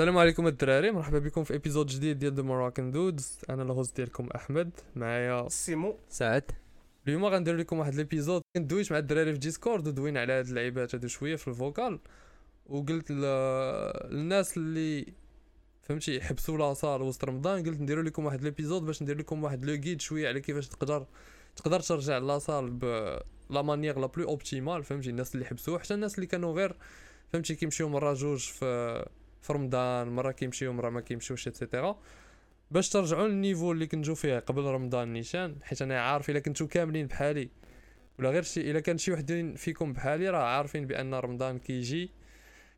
السلام عليكم الدراري مرحبا بكم في ابيزود جديد ديال ذا مراكن دودز أنا الهوست ديالكم أحمد معايا سيمو. سعد. اليوم غندير لكم واحد ليبيزود كندويش مع الدراري في ديسكورد ودوينا على هاد اللعيبات هادو شوية في الفوكال وقلت للناس اللي فهمتي يحبسوا لاصال وسط رمضان قلت نديروا لكم واحد ليبيزود باش ندير لكم واحد لو جيد شوية على كيفاش تقدر تقدر ترجع لاصال ب لا مانيير لا بلو اوبتيمال فهمتي الناس اللي حبسوا حتى الناس اللي كانوا غير فهمتي كيمشيو مرة جوج في في رمضان مرة كيمشيو مرة ما كيمشيوش اتسيتيرا باش ترجعوا للنيفو اللي كنتو فيه قبل رمضان نيشان حيت أنا عارف إلا كنتو كاملين بحالي. ولا غير شي إلا كان شي وحدين فيكم بحالي راه عارفين بأن رمضان كيجي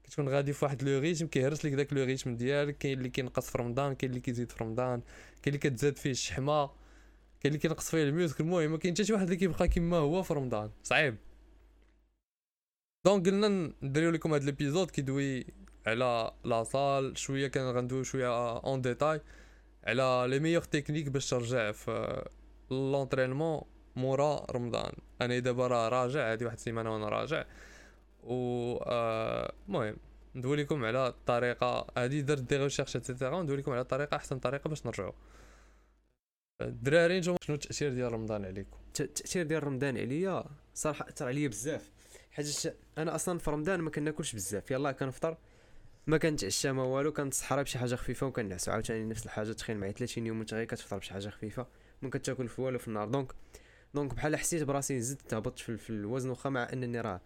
كتكون غادي في واحد لو ريتم كيهرس لك داك لو ريتم ديالك كاين اللي كينقص في رمضان كاين اللي كيزيد في رمضان كاين اللي كتزاد فيه الشحمة كاين اللي كينقص فيه الميوزك. المهم ما كاين حتى شي واحد اللي كيبقى كيما هو في رمضان. صعيب. دونك قلنا نديرو لكم هاد ليبيزود كيدوي على لاصال شوية كان غندوي شوية اون ديتاي على لي ميور تكنيك باش ترجع في لونترينمون مورا رمضان أنا دابا راه راجع هادي واحد السيمانه وأنا راجع و المهم ندوي لكم على الطريقة هادي درت دي ريشيرش اتسيتيرا ندوي لكم على الطريقة احسن طريقه باش نرجعوا الدراري نتوما شنو التاثير ديال رمضان عليكم الت- التاثير ديال رمضان عليا صراحة اثر عليا بزاف حيت أنا أصلا في رمضان ما كناكلش بزاف يلا كنفطر ما كنتعشى ما والو كنتسحر بشي حاجة خفيفة وكنعس عاوتاني نفس الحاجة تخيل معايا 30 يوم وانت غير كتفطر بشي حاجة خفيفة ما كتاكل في والو في النهار. دونك دونك بحال حسيت براسي زدت هبطت في, في الوزن وخا مع أنني راه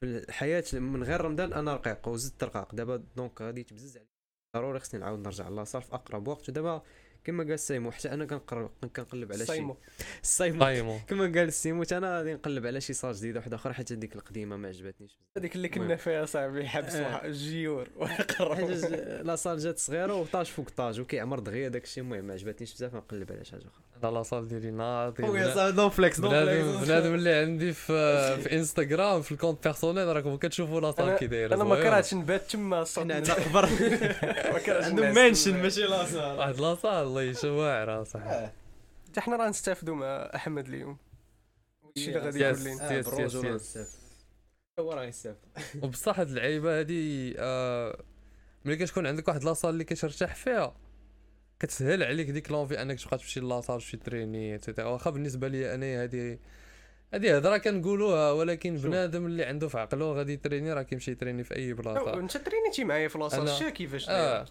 في الحياة من غير رمضان أنا رقيق وزدت رقاق. دابا دونك غادي تبزز عليا. ضروري خصني نعاود نرجع لاصال في أقرب وقت. ودابا كما قال سيمو حتى أنا كنقرب كنقلب على شي. سيمو. طايمو كما قال السيمو أنا غادي نقلب على شي صال جديده واحدة أخرى حيت هذيك القديمة ما عجبتنيش هذيك اللي كنا. فيها صاحبي حبس آه. الجيور حيت لا صال جات صغيرة وطاج فوق طاج وكيعمر دغيا داك الشيء المهم ما عجبتنيش بزاف نقلب على شي حاجة أخرى. أنا لاصال ديالي ناضي دون فليكس بنادم فليكس بنادم اللي عندي في في انستغرام في الكونت بيرسونيل راكم كتشوفوا لاصال كي داير أنا ما. كرهتش نبات تما حنا عندنا خبر ما كرهتش عندهم تما. ماشي لا صال واحد لاصال الله يشوع صاحبي حتى حنا راه نستافدوا مع أحمد اليوم. الشيء اللي غادي. يقول لنا يس، يس، يس. هو راه يستافد. وبصح هاد اللعيبة هادي آه ملي كتكون عندك واحد لاصال اللي كترتاح فيها كتسهل عليك ديك لونفي انك تبقى تمشي لاصال تمشي تريني اتسيتيرا واخا بالنسبة لي أنا هادي هادي هضره كنقولوها ولكن. بنادم اللي عنده في عقله غادي يتريني راه كيمشي يتريني في أي بلاصة. أنت ترينيتي معايا في لاصال شا كيفاش آه.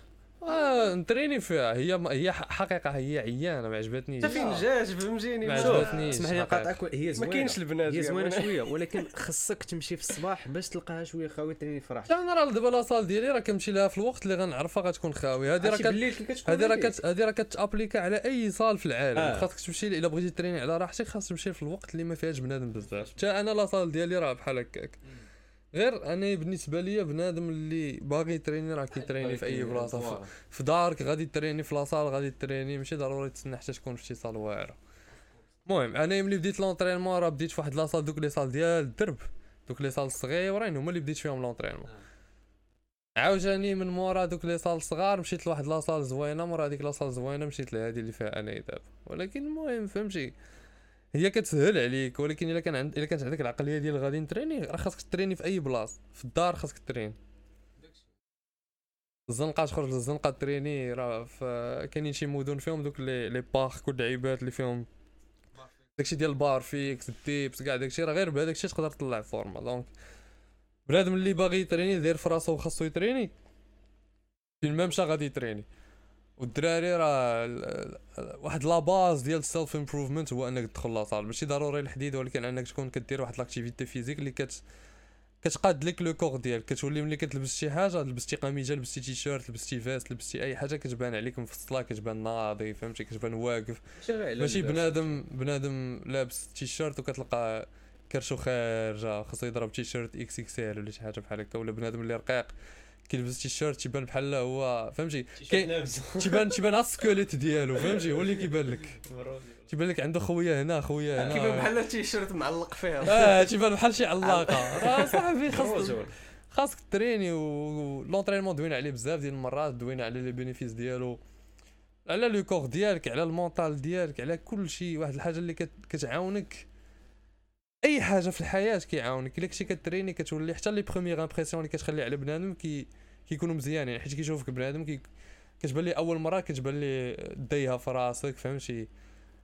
آه نتريني فيها. هي هي حقيقة هي عيانة ما عجبتنيش. انت فين جات؟ فهمتيني ما ما- عجبتنيش. اسمح لي. نقاطعك هي ما زوينة. كاينش البنات هي. زوينة شوية ولكن خصك تمشي في الصباح باش تلقاها شوية خاوية تريني في راحتك لا أنا راه دابا لاصال ديالي راه كنمشي لها في الوقت اللي غنعرفها غتكون خاوية. هادي راه هادي راه هادي راه كتابليكا على أي صال في العالم. آه. خاصك تمشي إلا بغيتي تريني على راحتك خاصك تمشي في الوقت اللي ما فيهاش بنادم بزاف. حتى أنا لا صال ديالي راه بحال هكاك. غير أنا بالنسبة ليا بنادم اللي باغي يتريني راه كيتريني في أي بلاصة في, دارك غادي تريني في لاصال غادي تريني ماشي ضروري تسنى حتى تكون في شي صال واعرة. المهم أنا ملي بديت لونطرينمون راه بديت في واحد لاصال دوك لي صال ديال الدرب دوك لي صال الصغيورين هما اللي بديت فيهم لونطرينمون عاوتاني من مورا دوك لي صال صغار مشيت لواحد لاصال زوينة مورا هذيك لاصال زوينة مشيت لهادي اللي فيها أنا دابا. ولكن المهم فهمتي؟ هي كتسهل عليك ولكن إلا كان عند إلا كانت عندك العقلية ديال غادي نـ entraîner راه خاصك t'entraîner في أي بلاصه في الدار خاصك t'entraîner الزنقة تخرج للزنقة t'entraîner راه كاينين شي مدن فيهم دوك les لي parcs واللعيبات اللي فيهم. داكشي ديال ال barre fixe ال dips كاع داكشي راه غير بهذاك الشيء تقدر تطلع forma. donc بنادم اللي باغي يـ entraîner داير في راسو وخاصو يـ entraîner فين ما مشى غادي يـ entraîner. والدراري راه واحد la base ديال ال self improvement هو انك تدخل la salle ماشي ضروري الحديد ولكن انك تكون كدير واحد l'activité physique اللي كت كتقاد لك le corps ديالك. كتولي ملي كتلبس شي حاجة لبستي قميجة لبستي تيشيرت لبستي veste لبستي أي حاجة كتبان عليك مفصله كتبان ناضي فهمتي؟ كتبان واقف. ماشي بنادم بنادم لابس تيشيرت وكتلقى كرشو خارجة خاصو يضرب تيشيرت إكس إكس ال ولا شي حاجة بحال هكا ولا بنادم اللي رقيق. كيلبس تيشيرت تيبان بحال هو فهمتي؟ تيبان تيبان على ال squelette ديالو فهمتي؟ هو اللي كيبان لك. تيبان لك عنده خويا هنا خويا هنا. كيبان بحال التيشيرت معلق فيها. آه تيبان بحال شي علاقة. راه صاحبي خاص خاصك t'entraîner و l'entraînement دوينا عليه بزاف ديال المرات دوينا على les bénéfices ديالو. على le corps ديالك على ال mental ديالك على كل شيء واحد الحاجة اللي كت- كتعاونك. أي حاجة في الحياة كيعاونك. إلا كنتي كت entraîner كتولي حتى les premières impressions اللي كتخلي على بنادم كي كيكونوا مزيانين. حيت كيشوفك بنادم كي كتبان لي أول مرة كتبان لي دايها في راسك فهمتي؟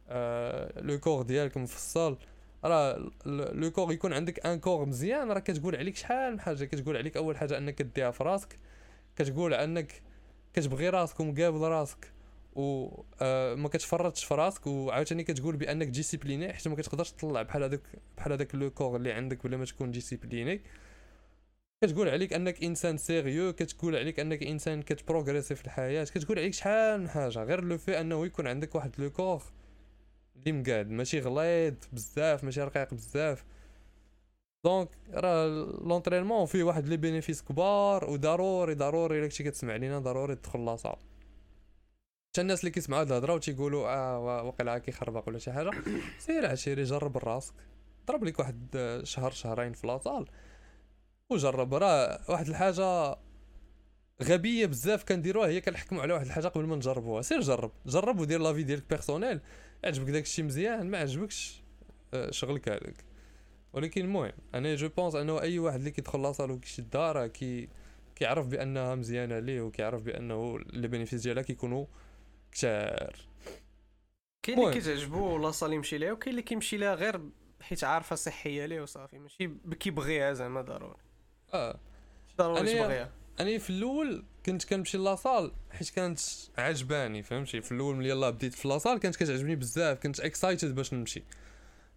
آه le corps ديالك مفصل. راه le corps يكون عندك un corps مزيان راه كتقول عليك شحال من حاجة. كتقول عليك أول حاجة أنك ديها في راسك. كتقول أنك كتبغي راسك ومقابل راسك. و آه كتفرطش في راسك وعاوتاني كتقول بأنك discipliné حيت ما كتقدرش تطلع بحال هذاك بحال هذاك le corps اللي عندك بلا ما تكون discipliné كتقول عليك أنك إنسان sérieux كتقول عليك أنك إنسان كت progresser في الحياة كتقول عليك شحال من حاجة غير le fait أنه يكون عندك واحد le corps اللي مقاد ماشي غليظ بزاف ماشي رقيق بزاف. donc راه l'entraînement فيه واحد les bénéfices كبار وضروري ضروري إلا كنتي كتسمع لينا ضروري تدخل la salle. حتى الناس اللي كيسمعوا هاد الهضرة وتيقولوا آه وا- واقيلا كيخربق ولا شي حاجة. سير عشيري جرب راسك. ضرب لك واحد آه، شهر شهرين في la salle وجرب. راه واحد الحاجة غبية بزاف كنديروها هي كنحكموا على واحد الحاجة قبل ما نجربوها. سير جرب. جرب ودير l'avis ديالك personnel. عجبك داك الشيء مزيان ما عجبكش آه، شغلك هذاك. ولكن المهم أنا je pense أنه أي واحد اللي كيدخل la salle وكيشدها راه كي كيعرف بأنها مزيانة ليه وكيعرف بأنه les bénéfices ديالها كيكونوا كثار كاين اللي. كتعجبو la salle يمشي ليها وكاين اللي كيمشي ليها غير حيت عارفة صحية ليه وصافي ماشي كيبغيها زعما ضروري. آه. ضروري أنا- تبغيها. أنا في الأول كنت كنمشي la salle حيت كانت عجباني فهمتي؟ في الأول ملي يلاه بديت في la salle كانت كتعجبني بزاف كنت excited باش نمشي.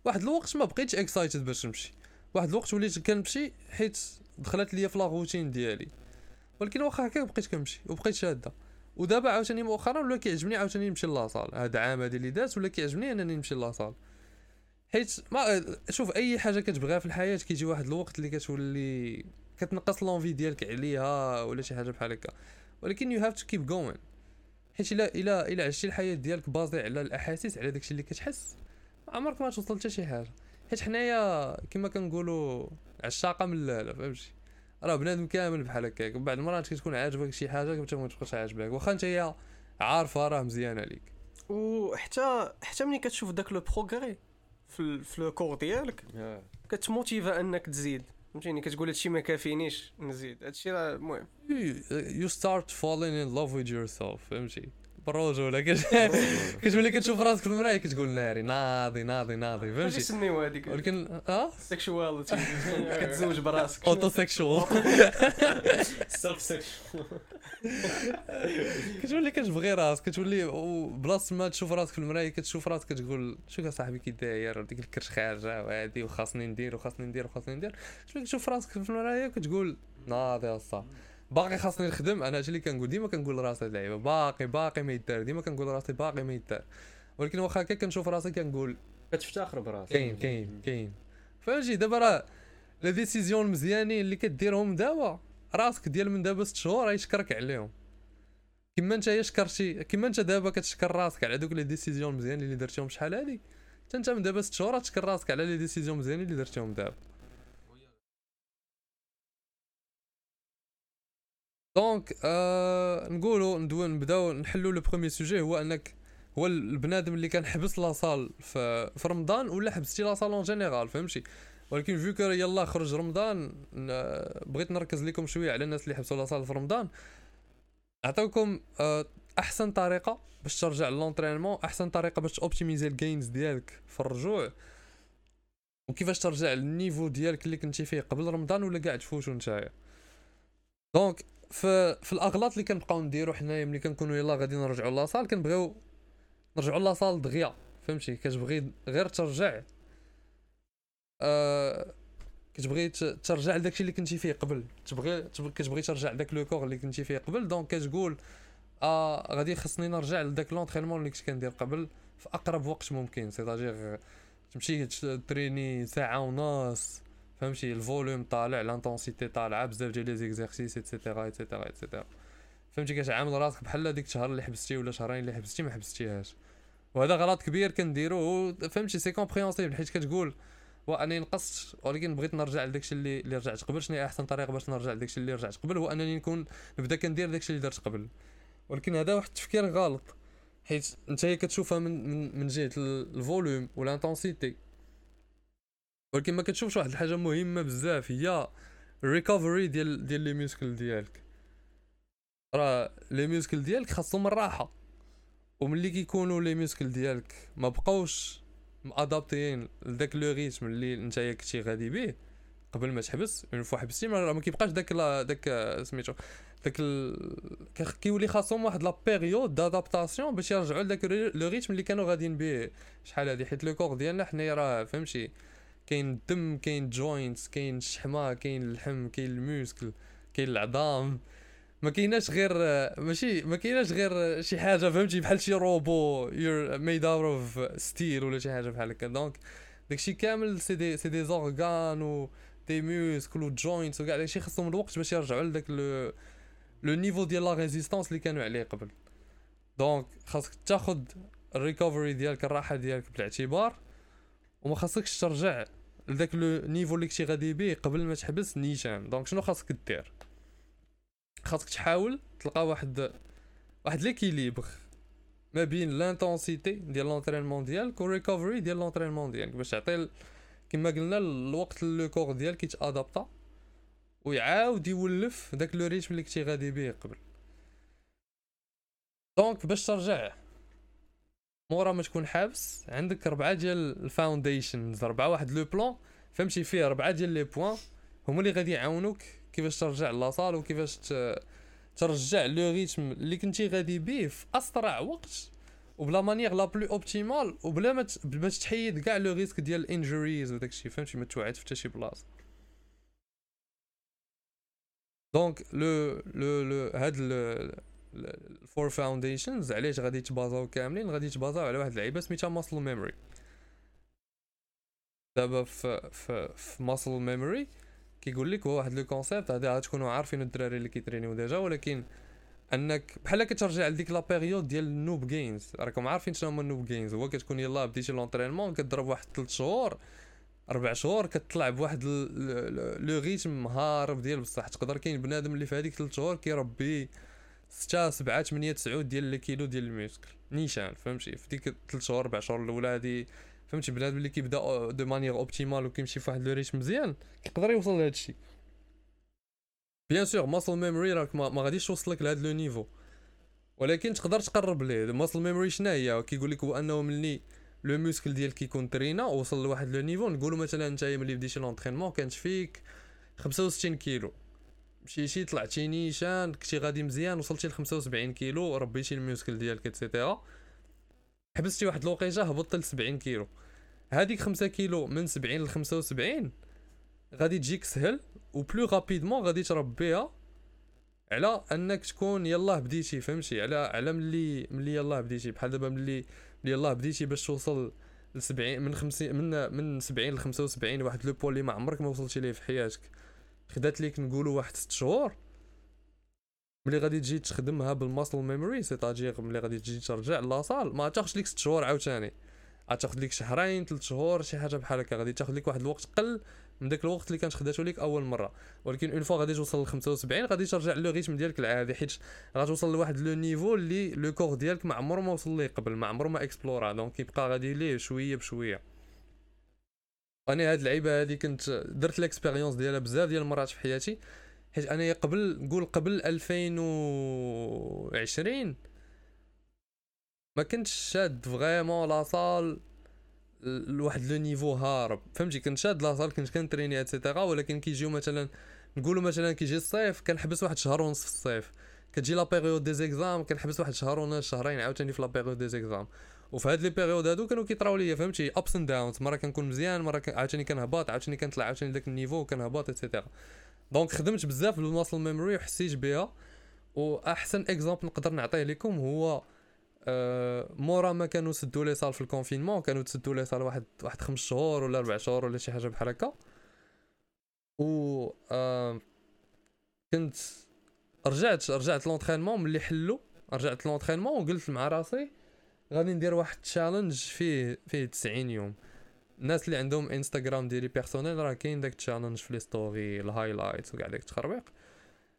واحد الوقت ما بقيتش excited باش نمشي. واحد الوقت وليت كنمشي حيت دخلت ليا في la routine ديالي. ولكن واخا هكاك بقيت كنمشي وبقيت شادة. ودابا عاوتاني مؤخرا ولا كيعجبني عاوتاني نمشي la salle. هذا عام هذا اللي داز ولا كيعجبني انني نمشي la salle. حيت ما شوف أي حاجة كتبغيها في الحياة كيجي واحد الوقت اللي كتولي كتنقص l'envie ديالك عليها ولا شي حاجة بحال هكا. ولكن you have to keep going حيت الا الا إلا عشتي الحياة ديالك basé على الأحاسيس على داكشي اللي كتحس عمرك ما توصل حتى شي حاجة. حيت حنايا كما كنقولوا عشاقة من لا فهمتي؟ راه بنادم كامل بحال هكاك. بعض المرات كتكون عاجبك شي حاجة كنت ما تبقاش عاجبك واخا نتايا عارفة راه مزيانة عليك. وحتى حتى ملي كتشوف داك le progrès في في le corps ديالك كت motiva انك تزيد. فهمتيني؟ كتقول هادشي ما كافينيش نزيد. هادشي راه المهم. You start falling in love with yourself. فهمتي؟ بالرجوله كت- كتولي كتشوف راسك في المرايه كتقول ناري ناضي ناضي ناضي. فهمتي؟ يسميو هذيك ولكن آه؟ sexuality كتزوج براسك. autosexual self سيكشن كتولي كتبغي راسك كتولي وبلاصه ما تشوف راسك في المرايه كتشوف راسك كتقول شوف صاحبي كي داير؟ ديك الكرش خارجة وهادي وخاصني ندير وخاصني ندير وخاصني ندير. كتشوف راسك في المرايه وكتقول ناضي يا صاحبي باقي خاصني نخدم أنا هادشي اللي كنقول ديما كنقول لراسي اللعيبة باقي باقي ما يدار ديما كنقول لراسي باقي ما يدار. ولكن واخا هكا كنشوف راسي كنقول كتفتخر براسك. كاين كاين كاين. فهمتي؟ دابا راه les décisions مزيانين اللي كديرهم دابا راسك ديال من دابا ست شهور غيشكرك عليهم. كما انت شكرتي كما انت دابا كتشكر راسك على دوك les décisions مزيانين اللي درتيهم شحال هادي. حتى انت من دابا ست شهور تشكر راسك على les décisions مزيانين اللي درتيهم دابا. donc آه نقولوا ندوي نبداو نحلوا le premier sujet هو انك هو البنادم اللي كان حبس la salle في, في رمضان ولا حبستي la salle en général فهمتي؟ ولكن vu يلا خرج رمضان بغيت نركز لكم شوية على الناس اللي حبسوا la salle في رمضان. نعطيكم آه، أحسن طريقة باش ترجع ل l'entraînement أحسن طريقة باش optimiser ال gains ديالك في الرجوع. وكيفاش ترجع لل niveau ديالك اللي كنتي فيه قبل رمضان ولا قاعد تفوتو نتايا. donc في في الأغلاط اللي كنبقاو نديرو حنايا ملي كنكونوا يلا غادي نرجعوا la salle كنبغيو نرجعوا la salle دغيا فهمتي؟ كتبغي غير ترجع آه كتبغي ترجع لداكشي اللي كنتي فيه قبل. تبغي تبغي- كتبغي ترجع لداك le corps اللي كنتي فيه قبل donc كتقول آه غادي خصني نرجع لداك l'entraînement اللي كنت كندير قبل في أقرب وقت ممكن. c'est-à-dire تمشي تريني ساعة ونص فهمتي ال volume طالع l'intensité طالعه بزاف ديال les exercices et cetera et cetera et cetera فهمتي كتعامل راسك بحال ديك الشهر اللي حبستي ولا شهرين اللي حبستي ما حبستيهاش. وهذا غلط كبير كنديرو فهمتي c'est compréhensible حيت كتقول وأنا نقصت ولكن بغيت نرجع لداكشي اللي اللي رجعت قبل شنو أحسن طريقة باش نرجع لداكشي اللي رجعت قبل؟ هو أنني نكون نبدا كندير داكشي اللي درت قبل. ولكن هذا واحد التفكير غلط. حيت أنت كتشوفها من من, من جهة ال- ال volume و l'intensité ولكن ما كتشوفش واحد الحاجة مهمة بزاف هي ال recovery ديال ديال les muscles ديالك. راه les muscles ديالك خاصهم الراحة. وملي كيكونوا les muscles ديالك ما بقاوش ما adaptés لذاك le rythme اللي نتايا كنتي غادي به قبل ما تحبس une fois حبستي ما ما كيبقاش داك لا داك سميتو داك كيولي خاصهم واحد la période d'adaptation باش يرجعوا لذاك le rythme اللي كانوا غاديين به. شحال هادي؟ حيت le corps ديالنا حنايا راه فهمتي؟ كاين الدم كاين ال joints كاين الشحمة كاين اللحم كاين ال muscle كاين العظام. ما كايناش غير ماشي ما كايناش غير شي حاجة فهمتي؟ بحال شي robot you're made out of steel ولا شي حاجة بحال هكا. donc داكشي كامل c'est des c'est des organes و des muscles و joints وكاع داكشي خاصهم الوقت باش يرجعوا لذاك le le niveau ديال la résistance اللي كانوا عليه قبل. donc خاصك تاخد ال recovery ديالك الراحة ديالك بالاعتبار. وما خاصكش ترجع لذاك le niveau اللي كنتي غادي بيه قبل ما تحبس نيشان. donc شنو خاصك دير؟ خاصك تحاول تلقى واحد واحد l'équilibre ما بين l'intensité ديال l'entraînement ديالك وال recovery ديال l'entraînement ديالك باش تعطي كما قلنا الوقت le corps ديالك يتادابتا ويعاود يولف داك le rythme اللي كنتي غادي بيه قبل. donc باش ترجع مورا ما تكون حابس عندك ربعة ديال ال foundations ربعة واحد le plan فهمتي فيه ربعة ديال les points هما اللي غادي يعاونوك كيفاش ترجع la salle وكيفاش ترجع le rythme اللي كنتي غادي بيه في أسرع وقت وب la manière la plus optimale وبلا ما باش تحيد كاع le risque ديال ال injuries وداك الشيء فهمتي؟ ما توعد في حتى شي بلاصة. donc le le le هاد ال four foundations علاش غادي يتبازاو كاملين؟ غادي يتبازاو على واحد اللعيبة سميتها muscle memory دابا في في في muscle memory كيقول لك هو واحد le concept هذا غتكونوا عارفين الدراري اللي كيترينيو déjà ولكن أنك بحال كترجع لديك la période ديال ال noob gains راكم عارفين شنو هما ال noob gains هو كتكون يلاه بديتي l'entraînement كضرب واحد 3 شهور أربع شهور كتطلع بواحد le rythme هارب ديال بصح تقدر كاين بنادم اللي في هذيك 3 شهور كيربي 6 7 8 9 ديال les kilos ديال ال muscle. نيشان فهمتي؟ في ديك 3 شهور 4 شهور الأولى هادي فهمتي؟ بنادم اللي كيبدا de manière optimale وكيمشي في واحد le rythme مزيان يقدر يوصل لهذا الشيء. bien sûr muscle memory راك ما, ما غاديش توصلك لهذا le niveau. ولكن تقدر تقرب ليه. muscle memory شنو هي؟ كيقول لك هو أنه ملي le muscle ديالك كيكون ترينا وصل لواحد le niveau نقولوا مثلا أنت ملي بديتي l'entraînement كانت فيك 65 كيلو. مشيتي طلعتي نيشان كنتي غادي مزيان وصلتي ل 75 كيلو ربيتي ال muscle ديالك et cetera حبستي واحد الوقيته هبطت ل 70 كيلو. هذيك 5 كيلو من 70 ل 75 غادي تجيك سهل و plus rapidement غادي تربيها على أنك تكون يلاه بديتي فهمتي؟ على على ملي ملي يلاه بديتي. بحال دابا ملي ملي يلاه بديتي باش توصل ل 70 من 50 من من 70 ل 75 واحد le poids اللي ما عمرك ما وصلتي ليه في حياتك. خدات ليك نقولوا واحد 6 شهور. ملي غادي تجي تخدمها بال muscle memory c'est-à-dire ملي غادي تجي ترجع la salle ما تاخذش ليك 6 شهور عاوتاني. غتاخذ لك شهرين ثلاث شهور شي حاجة بحال هكا. غادي تاخذ لك واحد الوقت قل من داك الوقت اللي كانت خداتو لك أول مرة. ولكن une fois غادي توصل ل 75 غادي ترجع le rythme ديالك العادي حيت غتوصل لواحد le niveau اللي le corps ديالك ما عمره ما وصل ليه قبل ما عمره ما اكسبلورا. donc كيبقى غادي ليه شوية بشوية. أنا هاد اللعيبة هادي كنت درت l'expérience ديالها بزاف ديال المرات في حياتي حيت أنا قبل نقول قبل 2020 ما كنتش شاد vraiment la salle لواحد le niveau هارب فهمتي؟ كنت شاد la salle كنت كنتريني et cetera ولكن كيجيو مثلا نقولوا مثلا كيجي الصيف كنحبس واحد شهر ونص في الصيف كتجي la période des examens كنحبس واحد شهر ونص شهرين عاوتاني في la période des examens وفي هاد les périodes هادو كانوا كيطراو ليا فهمتي ups and downs مره كنكون مزيان مره. عاوتاني كنهبط عاوتاني كنطلع عاوتاني داك ال niveau كنهبط et cetera donc خدمت بزاف بال muscle memory وحسيت بها واحسن exemple نقدر نعطيه لكم هو مورا ما كانوا سدوا les salles في ال confinement كانوا تسدوا les salles واحد واحد خمس شهور ولا أربع شهور ولا شي حاجة بحال هكا و كنت رجعت رجعت l'entraînement ملي حلو رجعت l'entraînement وقلت مع راسي غادي ندير واحد challenge فيه فيه 90 يوم. الناس اللي عندهم انستغرام ديالي personnel راه كاين داك challenge في les stories ال highlights وكاع داك التخربيق.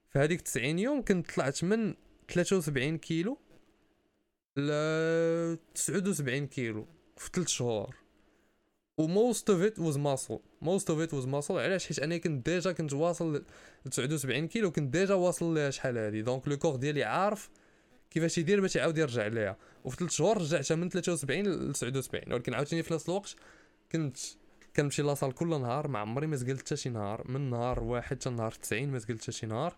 في هذيك 90 يوم كنت طلعت من 73 كيلو ل 79 كيلو في 3 شهور. و most of it was muscle most of it was muscle علاش؟ حيت أنا كنت déjà كنت واصل ل 79 كيلو كنت ديجا واصل لها شحال هادي. donc le corps ديالي عارف كيفاش يدير باش يعاود يرجع ليها. وفي 3 شهور رجعتها من 73 ل 79 ولكن عاوتاني في نفس الوقت كنت كنمشي la salle كل نهار ما عمري ما زقلت حتى شي نهار. من نهار واحد حتى نهار 90 ما زقلت حتى شي نهار.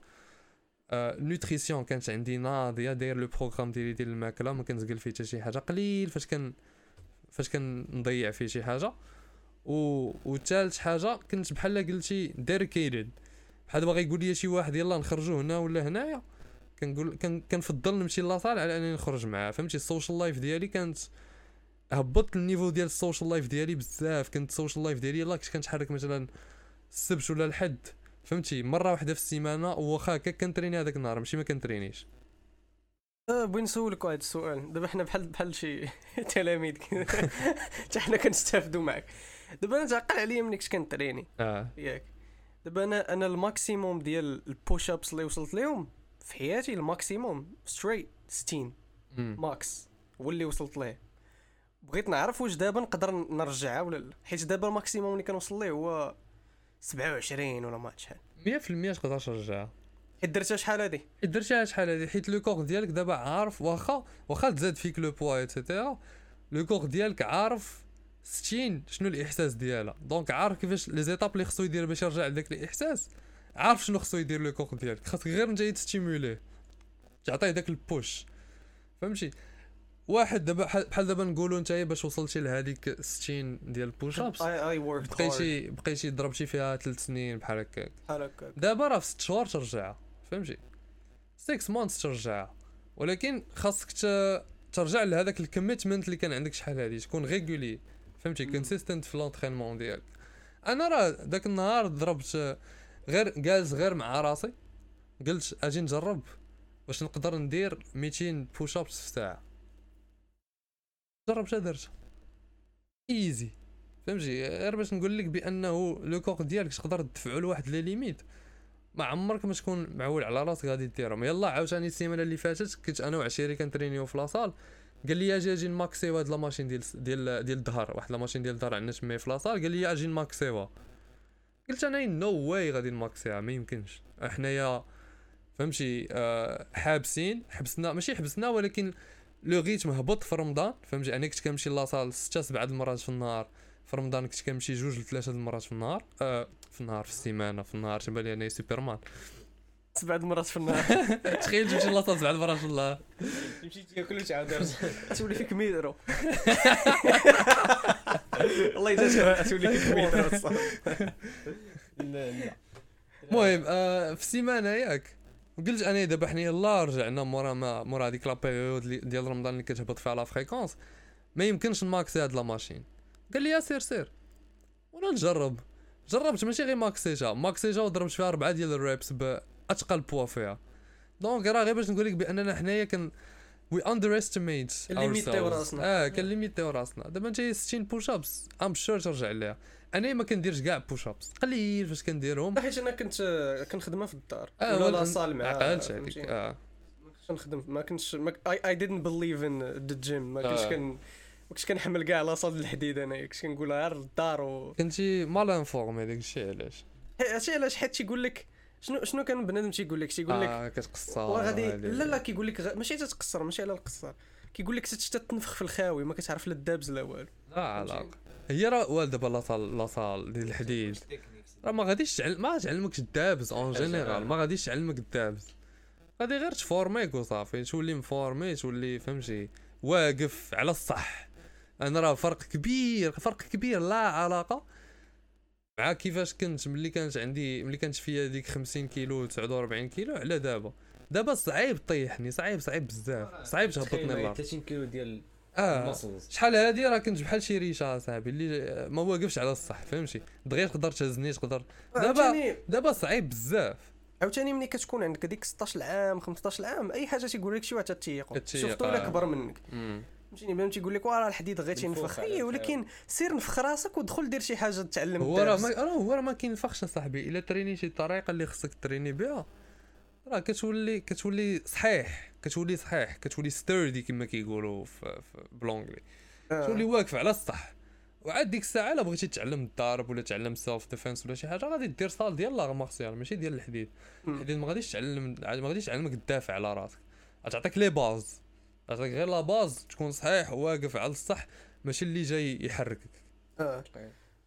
nutrition كانت عندي ناضية داير le programme ديالي ديال الماكلة ما كنزقل فيه حتى شي حاجة. قليل فاش كان فاش كنضيع فيه شي حاجة. و وثالث حاجة كنت بحال قلتي dedicated بحال باغي يقول لي شي واحد يلا نخرجوا هنا ولا هنايا. كنقول كان كنفضل نمشي la salle على أنني نخرج معاه فهمتي؟ ال social life ديالي كانت هبطت ال niveau ديال ال social life ديالي بزاف. كنت ال social life ديالي يلا كنت كنتحرك مثلا السبت ولا الحد فهمتي؟ مرة واحدة في السيمانة واخا هكا كنتريني هذاك النهار ماشي ما كنترينيش. أه بغيت نسولك واحد السؤال. دابا حنا بحال بحال شي تلاميذ حتى حنا كنستافدوا معك دابا أنا تعقل عليا ملي كنت كنتريني. آه. ياك. دابا أنا أنا ال maximum ديال ال push-ups اللي وصلت لهم في حياتي ال maximum straight 60 مم. max هو اللي وصلت ليه. بغيت نعرف واش دابا نقدر نرجعها ولا لا. حيت دابا ال maximum اللي كنوصل ليه هو 27 ولا ما شحال. 100% تقدر ترجعها حيت درتها شحال هادي؟ درتيها شحال هادي؟ حيت le corps ديالك دابا عارف واخا واخا تزاد فيك le poids et cetera le corps ديالك عارف 60 شنو الإحساس ديالها. donc عارف كيفاش les étapes اللي خصو يدير باش يرجع لذاك الإحساس؟ عارف شنو خصو يدير le corps ديالك؟ خاصك غير انت تستيموليه. تعطيه داك ال push فهمتي؟ واحد دابا بحال دابا نقولوا نتايا باش وصلتي لهذيك 60 ديال ال push-ups بقيتي بقيتي ضربتي فيها 3 سنين بحال هكاك. بحال هكا دابا راه في 6 شهور ترجعها فهمتي؟ 6 months ترجعها ولكن خاصك ترجع لهذاك ال commitment اللي كان عندك شحال هادي تكون régulier فهمتي. consistent في l'entraînement ديالك. أنا راه داك النهار ضربت غير جالس غير مع راسي. قلت أجي نجرب باش نقدر ندير 200 push-ups في ساعة. جربتها درتها easy فهمتي؟ غير باش نقول لك بأنه le corps ديالك تقدر تدفعو لواحد les limites. ما عمرك ما تكون معول على راسك غادي ديرهم. يلا عاوتاني السيمانة اللي فاتت كنت أنا وعشيري كنترينيو في la salle قال لي أجي أجي نماكسيو هاد la machine ديال ديال ديال الظهر واحد la machine ديال الظهر عندنا تما في la salle قال لي أجي نماكسيوها قلت أنا no way غادي نماكسيها ما يمكنش. حنايا فهمتي؟ آه حابسين حبسنا ماشي حبسنا ولكن le rythme هبط في رمضان فهمتي؟ أنا كنت كنمشي la salle ستة سبعة د المرات في النهار. في رمضان كنت كنمشي جوج لثلاثة د المرات في النهار. آه في النهار في السيمانة في النهار تبان لي أنا سوبرمان. سبع مرات في النهار. تخيل تمشي la salle سبعة د المرات في النهار. تمشي تاكل وتعاود تولي فيك ميدرو. الله يجازيك تولي ميدرو لا لا. المهم آه في السيمانة ياك. قلت أنا دابا حنا يلا رجعنا مورا ما مورا هذيك la période ديال رمضان اللي كتهبط فيها la fréquence ما يمكنش نماكسي هاد la machine. قال لي يا سير سير. وأنا نجرب. جربت ماشي غير ماكسيجا. ماكسيجا وضربت فيها أربعة ديال ال reps بأتقل بوا فيها. donc راه غير باش نقول لك بأننا حنايا كن we underestimate كنليميتيو راسنا. آه كنليميتيو راسنا دابا انت 60 push-ups I'm sure ترجع ليها أنا ما كنديرش كاع push-ups قليل فاش كنديرهم حيت أنا كنت كنخدمها في الدار آه ولا ولا la salle مع عقلت؟ عليك آه ما كنتش نخدم ما كنتش I didn't believe in the gym. ما كنتش آه. كن ما كنتش كنحمل كاع la salle الحديد أنا كنت كنقول غير للدار و كنتي mal informé داك الشيء علاش هادشي علاش حيت تيقول لك شنو شنو كان بنادم تيقول لك تيقول لك آه كتقصر هادي. لا لا كيقول لك غ... ماشي تتقصر ماشي على القصر. كيقول لك حتى تنفخ في الخاوي ما كتعرف لا الدباز لا والو. لا علاقه هي راه والده دابا la salle la salle ديال الحديد. راه ما غاديش تعلم ما تعلمكش الدباز en général ما غاديش تعلمك الدباز. غادي غير تفورميك وصافي تولي مفورمي تولي فهمتي واقف على الصح. أنا راه فرق كبير فرق كبير لا علاقة. مع كيفاش كنت ملي كانت عندي ملي كانت فيا ديك 50 كيلو 49 كيلو على دابا. دابا صعيب طيحني صعيب صعيب بزاف صعيب تهبطني الأرض. 30 كيلو ديال آه شحال هادي راه كنت بحال شي ريشة أصاحبي اللي ما واقفش على الصح فهمتي؟ دغيا تقدر تهزني تقدر. دابا دابا صعيب بزاف. عاوتاني ملي كتكون عندك ديك 16 عام 15 عام أي حاجة تيقول لك شي واحد تتيقو كتيق، شفتو ولا آه. كبر منك. مم. فهمتيني بنادم تيقول لك راه الحديد غير تينفخ اي ولكن سير نفخ راسك ودخل دير شي حاجة تعلم هو راه. ما راه هو راه ما كينفخش اصاحبي إلا ترينيتي الطريقة اللي خصك تريني بها راه كتولي كتولي صحيح. كتولي صحيح. كتولي sturdy كما كيقولوا في, في ب l'anglais آه. تولي واقف على الصح. وعاد ديك الساعة الا بغيتي تعلم الضرب ولا تعلم self-defense ولا شي حاجة غادي دير salle ديال l'art martial ماشي ديال الحديد. الحديد ما غاديش تعلم ما غاديش تعلمك تدافع على راسك. غتعطيك les bases غتعطيك غير la base تكون صحيح واقف على الصح ماشي اللي جاي يحركك. آه.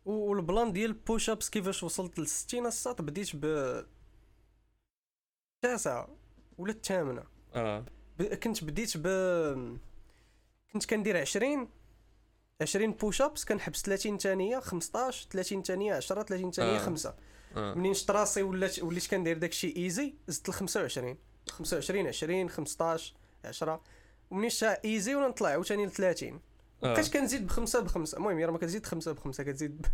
و- وال plan ديال push-ups كيفاش وصلت ل 60 الساط بديت ب التاسعة ولا الثامنة. آه. ب... كنت بديت ب كنت كندير 20 20 push-ups كنحبس 30 ثانية 15 30 ثانية 10 30 ثانية آه. 5 آه. منين شت راسي ولات وليت كندير داكشي ايزي زدت ل 25 25 20 15 10 ومنين شتا easy وأنا نطلع عاوتاني ل 30 آه. بقيت كنزيد بخمسة بخمسة. المهم راه ما كتزيد خمسة بخمسة كتزيد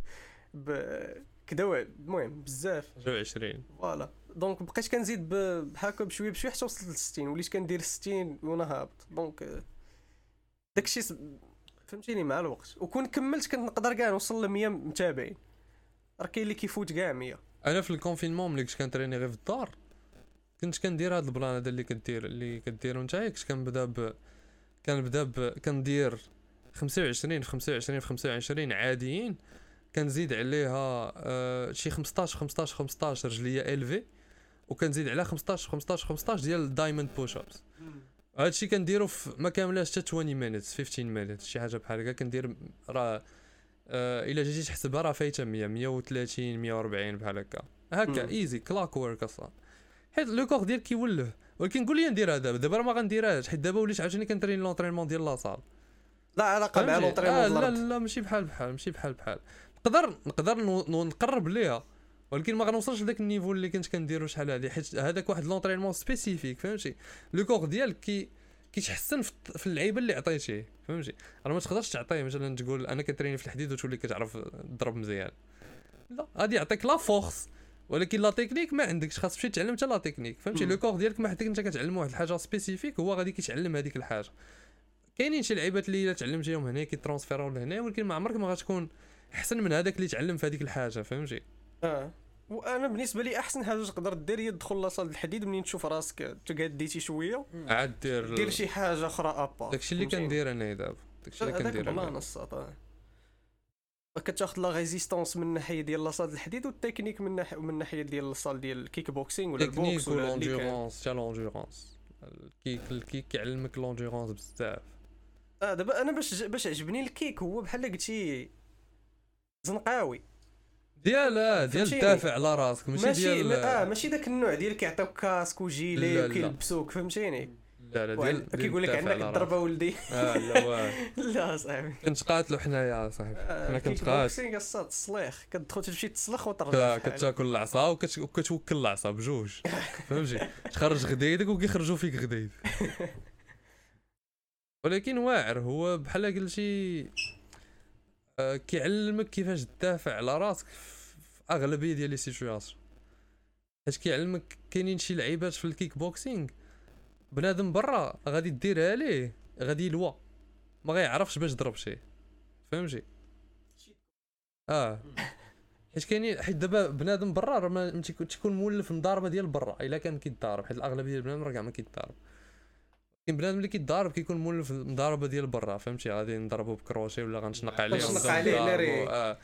ب... ب... كدا. المهم بزاف. جو 20 voilà. donc بقيت كنزيد. بهكا بشوية بشوية حتى وصلت ل 60 وليت كندير 60 وأنا هابط. donc داكشي س... فهمتيني مع الوقت. وكون كملت كنت نقدر كاع نوصل ل 100 متابعين. راه كاين اللي كيفوت كاع 100 أنا في الكونفينمون ملي كنت كنتريني غير في الدار كنت كندير هاد البلان هذا اللي كدير اللي كديرو نتايا كنت كنبدا ب كنبدا ب كندير 25 في 25 في 25 عاديين. كنزيد عليها آه شي 15 15 15 رجلية الفي وكنزيد عليها 15 15 15 ديال الدايموند بوش ابس هادشي كنديرو في ما كاملاش حتى 20 مينيتس 15 مينيتس شي حاجة بحال هكا. كندير راه آه إلا جيتي تحسبها راه فايتة 100 130 140 بحال هكا. هكا. easy كلاك ورك أصلا. حيت le corps ديالك كيولف ولكن قول لي نديرها دابا دابا راه ما غنديرهاش حيت دابا وليت عاوتاني كنترين l'entraînement ديال la salle. لا علاقه مع فهمتي؟ l'entraînement آه لا. لا ماشي بحال بحال ماشي بحال بحال. نقدر نقدر نقرب ليها. ولكن ما غنوصلش لذاك ال niveau اللي كنت كنديرو شحال هادي حيت هذاك واحد l'entraînement spécifique فهمتي؟ le corps ديالك كي كيتحسن في اللعيبه اللي عطيتيه فهمتي؟ راه ما تقدرش تعطيه. مثلا تقول أنا كنتريني في الحديد وتولي كتعرف تضرب مزيان. لا غادي يعطيك la force. ولكن la technique ما عندكش خاص تمشي تعلم حتى la technique فهمتي. le corps ديالك ما حدك انت كتعلم واحد الحاجة spécifique هو غادي كيتعلم هذيك الحاجة. كاينين شي لعيبات اللي إلا تعلمتيهم هنا كيترونسفيرون لهنا ولكن ما عمرك ما غتكون أحسن من هذاك اللي تعلم في هذيك الحاجة فهمتي؟ آه. وأنا بالنسبة لي أحسن حاجة تقدر دير هي تدخل la salle الحديد منين تشوف راسك تقاديتي شوية. عاد دير دير شي حاجة أخرى أبا داكشي اللي كندير أنا دابا داكشي اللي هذاك كندير plan أنا. كتاخذ la résistance من الناحيه ديال la salle الحديد والتكنيك من ناحيه من الناحيه ديال ال salle ديال ال kick boxing ولا ال boxe ولا اللي كان. و l'endurance حتى l'endurance ال kick ال kick كيعلمك l'endurance بزاف آه دابا أنا باش باش عجبني ال kick هو بحال قلتي زنقاوي ديال آه، ديال؟ الدافع على راسك ماشي ماشي ديال آه ماشي داك النوع ديال كيعطيوك casque و gilet. وكيلبسوك فهمتيني لا لا ديال كيقول لك عندك الضربة ولدي. آه لا لا صاحبي. كنت قاتلو حنايا صاحبي. أنا كنت قاتل. boxing الصاد تصليخ كتدخل تمشي تسلخ وترجع لا. كتاكل العصا وكت- وكتوكل العصا بجوج. فهمتي؟ تخرج غديدك وكيخرجوا فيك غديد. ولكن واعر هو بحال قلتي آه، كيعلمك كيفاش تدافع على راسك في أغلبية ديال les situations حيت كيعلمك كاينين شي لعيبات في ال kick boxing بنادم برا غادي ديرها ليه؟ غادي يلوى. ما غيعرفش باش ضرب شي. فهمتي؟ آه. حيت كاينين حيت دابا بنادم برا راه ما تيكون- مولف مضاربه ديال برا إلا كان كيتضارب. حيت الأغلبية ديال البنادم راه كاع ما كيتضارب. كاين بنادم اللي كيتضارب كيكون مولف المضاربه ديال برا فهمتي؟ غادي نضربو بكروشي ولا غنشنق عليه غنشنق عليه، لا ريك. آه.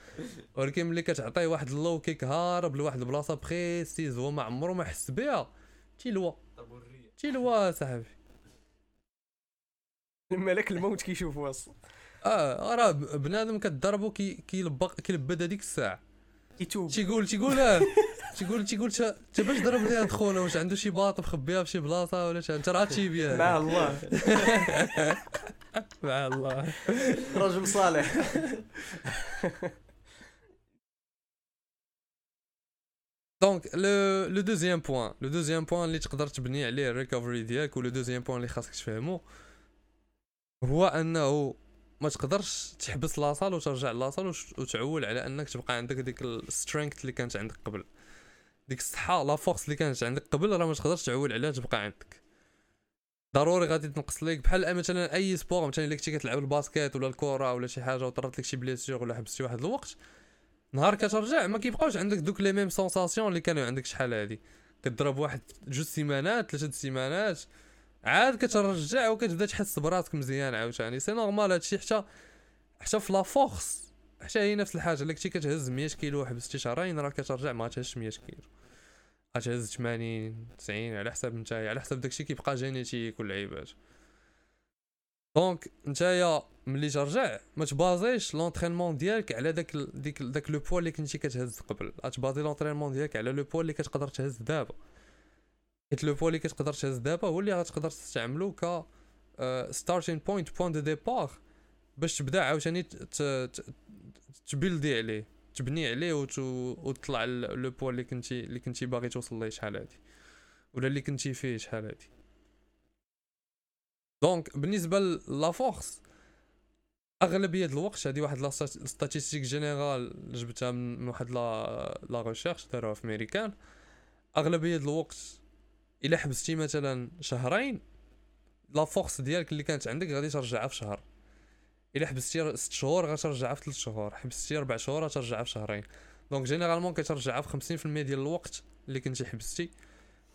ولكن ملي كتعطيه واحد اللو كيك هارب لواحد البلاصة بريسيز هو ما عمرو ما حس بها تيلوى. تيلوى صاحبي. ملك الموت كيشوفوا أصلا. آه راه بنادم كضربو كي كيلبق كيلبد هذيك الساعة. كيتوب تيقول تيقول آه تيقول تيقول تا باش ضرب لي هاد خونا واش عنده شي باط مخبيها في شي بلاصة ولا شي انت راه تيبيا مع الله. مع الله. رجل صالح. donc le deuxième point le deuxième point اللي تقدر تبني عليه ال recovery ديالك و le deuxième point اللي خاصك تفهمو هو أنه ما تقدرش تحبس la salle وترجع la salle وتعول على أنك تبقى عندك ديك ال strength اللي كانت عندك قبل. ديك الصحة la force اللي كانت عندك قبل راه ما تقدرش تعول عليها تبقى عندك. ضروري غادي تنقص ليك بحال مثلا أي sport مثلا إلا كنتي كتلعب ال basket ولا الكره ولا شي حاجة وطرات لك شي blessure ولا حبستي واحد الوقت نهار كترجع ما كيبقاوش عندك دوك les mêmes sensations اللي كانوا عندك شحال هادي. كضرب واحد جوج سيمانات ثلاثة سيمانات عاد كترجع وكتبدا تحس براسك مزيان عاوتاني. c'est normal هادشي حتى حتى في la force حتى هي نفس الحاجة. الا كنتي كتهز 100 كيلو وحبستي شهرين راه كترجع ما تهزش 100 كيلو. غتهز 80 90 على حسب نتايا على حسب داكشي كيبقى génétique واللعيبات donc نتايا ملي ترجع ما تبازيش l'entraînement ديالك على داك ديك داك le poids اللي كنتي كتهز قبل غتبازي l'entraînement ديالك على le poids اللي كتقدر تهز دابا حيت le poids اللي كتقدر تهز دابا هو اللي غتقدر تستعملو ك starting point point de départ باش تبدا عاوتاني تبيلدي عليه تبني عليه وت- وتطلع le poids اللي كنتي اللي كنتي باغي توصل ليه شحال هادي ولا اللي كنتي فيه شحال هادي donc بالنسبة la force أغلبية الوقت هذه واحد la statistique générale جبتها من واحد la la recherche داروها في أمريكان. أغلبية الوقت إلا حبستي مثلا شهرين la force ديالك اللي كانت عندك غادي ترجعها في شهر. إلا حبستي ست شهور غترجعها في ثلاث شهور حبستي ربع شهور غترجعها في شهرين. donc généralement كترجعها في 50% ديال الوقت اللي كنتي حبستي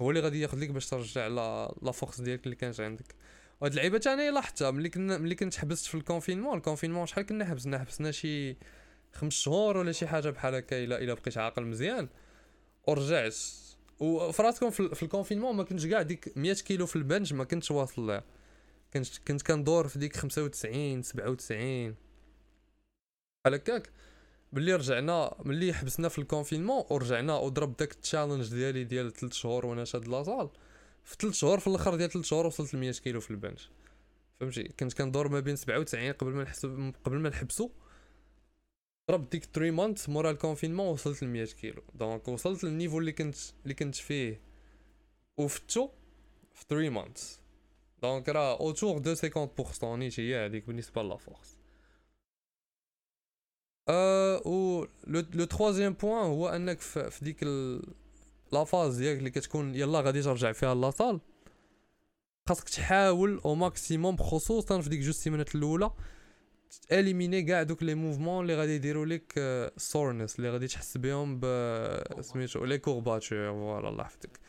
هو اللي غادي ياخذ لك باش ترجع la la force ديالك اللي كانت عندك. وهاد اللعيبة تاني لاحظتها ملي كنا ملي كنت حبست في ال confinement ال confinement شحال كنا حبسنا حبسنا شي خمس شهور ولا شي حاجة بحال هكا الا إلا بقيت عاقل مزيان. ورجعت. وفراسكم في ال confinement ما كنتش كاع ديك 100 كيلو في ال bench ما كنتش واصل لها. كنت كنت كندور في ديك 95 97 بحال هكاك. ملي رجعنا ملي حبسنا في ال confinement ورجعنا وضرب داك ال challenge ديالي ديال 3 شهور وأنا شاد la salle في 3 شهور في الأخر ديال 3 شهور وصلت ل 100 كيلو في ال bench فهمتي؟ كنت كندور ما بين 97 قبل ما نحبس قبل ما نحبسو. ضرب ديك 3 months مورا ال confinement وصلت ل 100 كيلو. donc وصلت لل niveau اللي كنت اللي كنت فيه. وفتو في 3 months donc راه autour de 50% نيت هي هذيك بالنسبة la force أه و le le point هو أنك في, ديك. la phase ديالك اللي كتكون يلا غادي ترجع فيها la salle خاصك تحاول au maximum خصوصا في ديك جوج سيمانات الأولى تإليميني كاع دوك les mouvements اللي غادي يديروا لك souffrance اللي غادي تحس بهم ب سميتو les courbatures voilà الله يحفظك.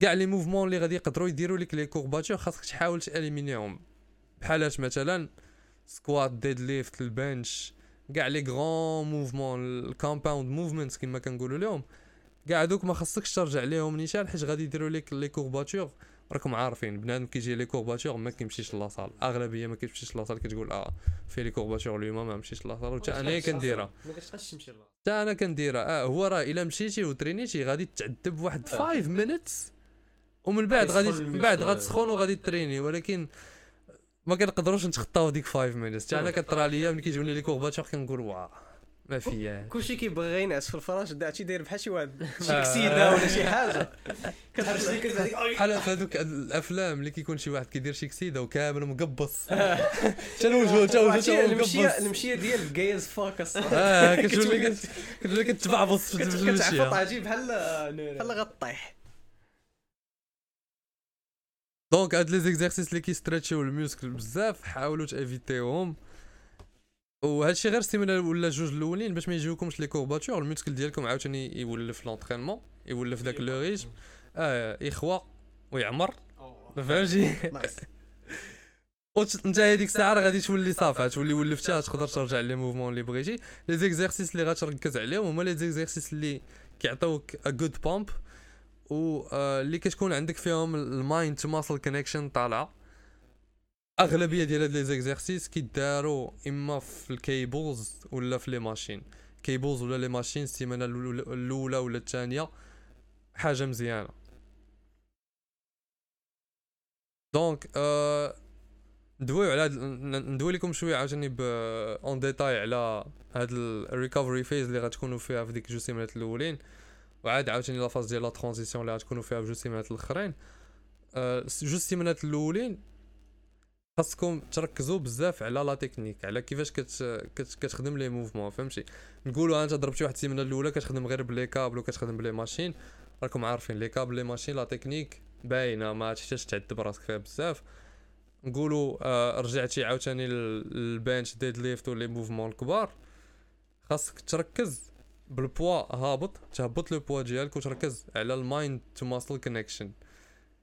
كاع les mouvements اللي غادي يقدروا يديروا لك les courbatures خاصك تحاول تإليمينيهم. بحالات مثلا squat deadlift ال bench كاع les grands mouvements ال compound movements كما كنقولوا لهم كاع دوك ما خصكش ترجع ليهم. نيشان حيت غادي يديروا لك les courbatures راكم عارفين بنادم كيجي les courbatures ما كيمشيش la salle. أغلبية ما كيمشيش la salle كتقول آه في les courbatures اليوم ما مشيش la salle وتا أنا كنديرها. ما كتبقاش تمشي لها حتى أنا كنديرها. آه هو راه إلا مشيتي وترينيتي غادي تعذب واحد 5 minutes ومن بعد غادي من بعد. غتسخن وغادي تريني. ولكن ما كنقدروش نتخطاو ديك 5 مينيتس حتى أنا كطرا ليا ملي كيجوني لي كورباتور كنقول واه ما فيا كلشي كيبغي ينعس في الفراش دعتي داير بحال شي واحد شي آه. كسيده ولا شي حاجة. ديك بحال في هذوك الأفلام اللي كيكون شي واحد كيدير شي كسيده وكامل مقبص حتى وجهه حتى وجهه حتى مقبص المشيه ديال جايز فاك آه كتولي كت- كتولي كتبعبص في كتعفط عجيب بحال بحال غطيح. donc هاد les exercices اللي كيستريتشيو ال muscle بزاف حاولوا تإيفيتيهم وهادشي غير السيمانة ولا جوج الأولين باش ما يجيوكمش les courbatures ال muscle ديالكم عاوتاني يولف l'entraînement يولف داك le régime آه يخوى ويعمر. فهمتي؟ وت- انت هذيك الساعة راه غادي تولي صافي تولي ولفتها تقدر ترجع les mouvements اللي بغيتي. les exercices اللي غتركز عليهم هما les exercices اللي كيعطيوك a good pump و آه، اللي كتكون عندك فيهم ال mind to muscle connection طالعة. أغلبية ديال هاد les exercices كيداروا إما في ال cables ولا في les machines. cables ولا les machines السيمانة الاولى ولا الثانية حاجة مزيانة. donc آه ندويو على ندوي لكم شوية عاوتاني ب en détail على هاد ال recovery phase اللي غتكونوا فيها في ديك جوج سيمانات الأولين. وعاد عاوتاني la phase ديال la transition اللي غتكونوا فيها في جوج سيمانات الأخرين. آه جوج سيمانات الأولين خاصكم تركزوا بزاف على la technique على كيفاش كت كت كتخدم les mouvements فهمتي؟ نقولوا انت ضربتي واحد السيمانة الأولى كتخدم غير ب les câbles وكتخدم ب les machines راكم عارفين les câbles les machines la technique باينة ما تحتاجش تعذب راسك فيها بزاف. نقولوا آه رجعتي عاوتاني لل- لل bench deadlift و les mouvements الكبار. خاصك تركز بالبوا هابط تهبط le poids ديالك وتركز على ال mind to muscle connection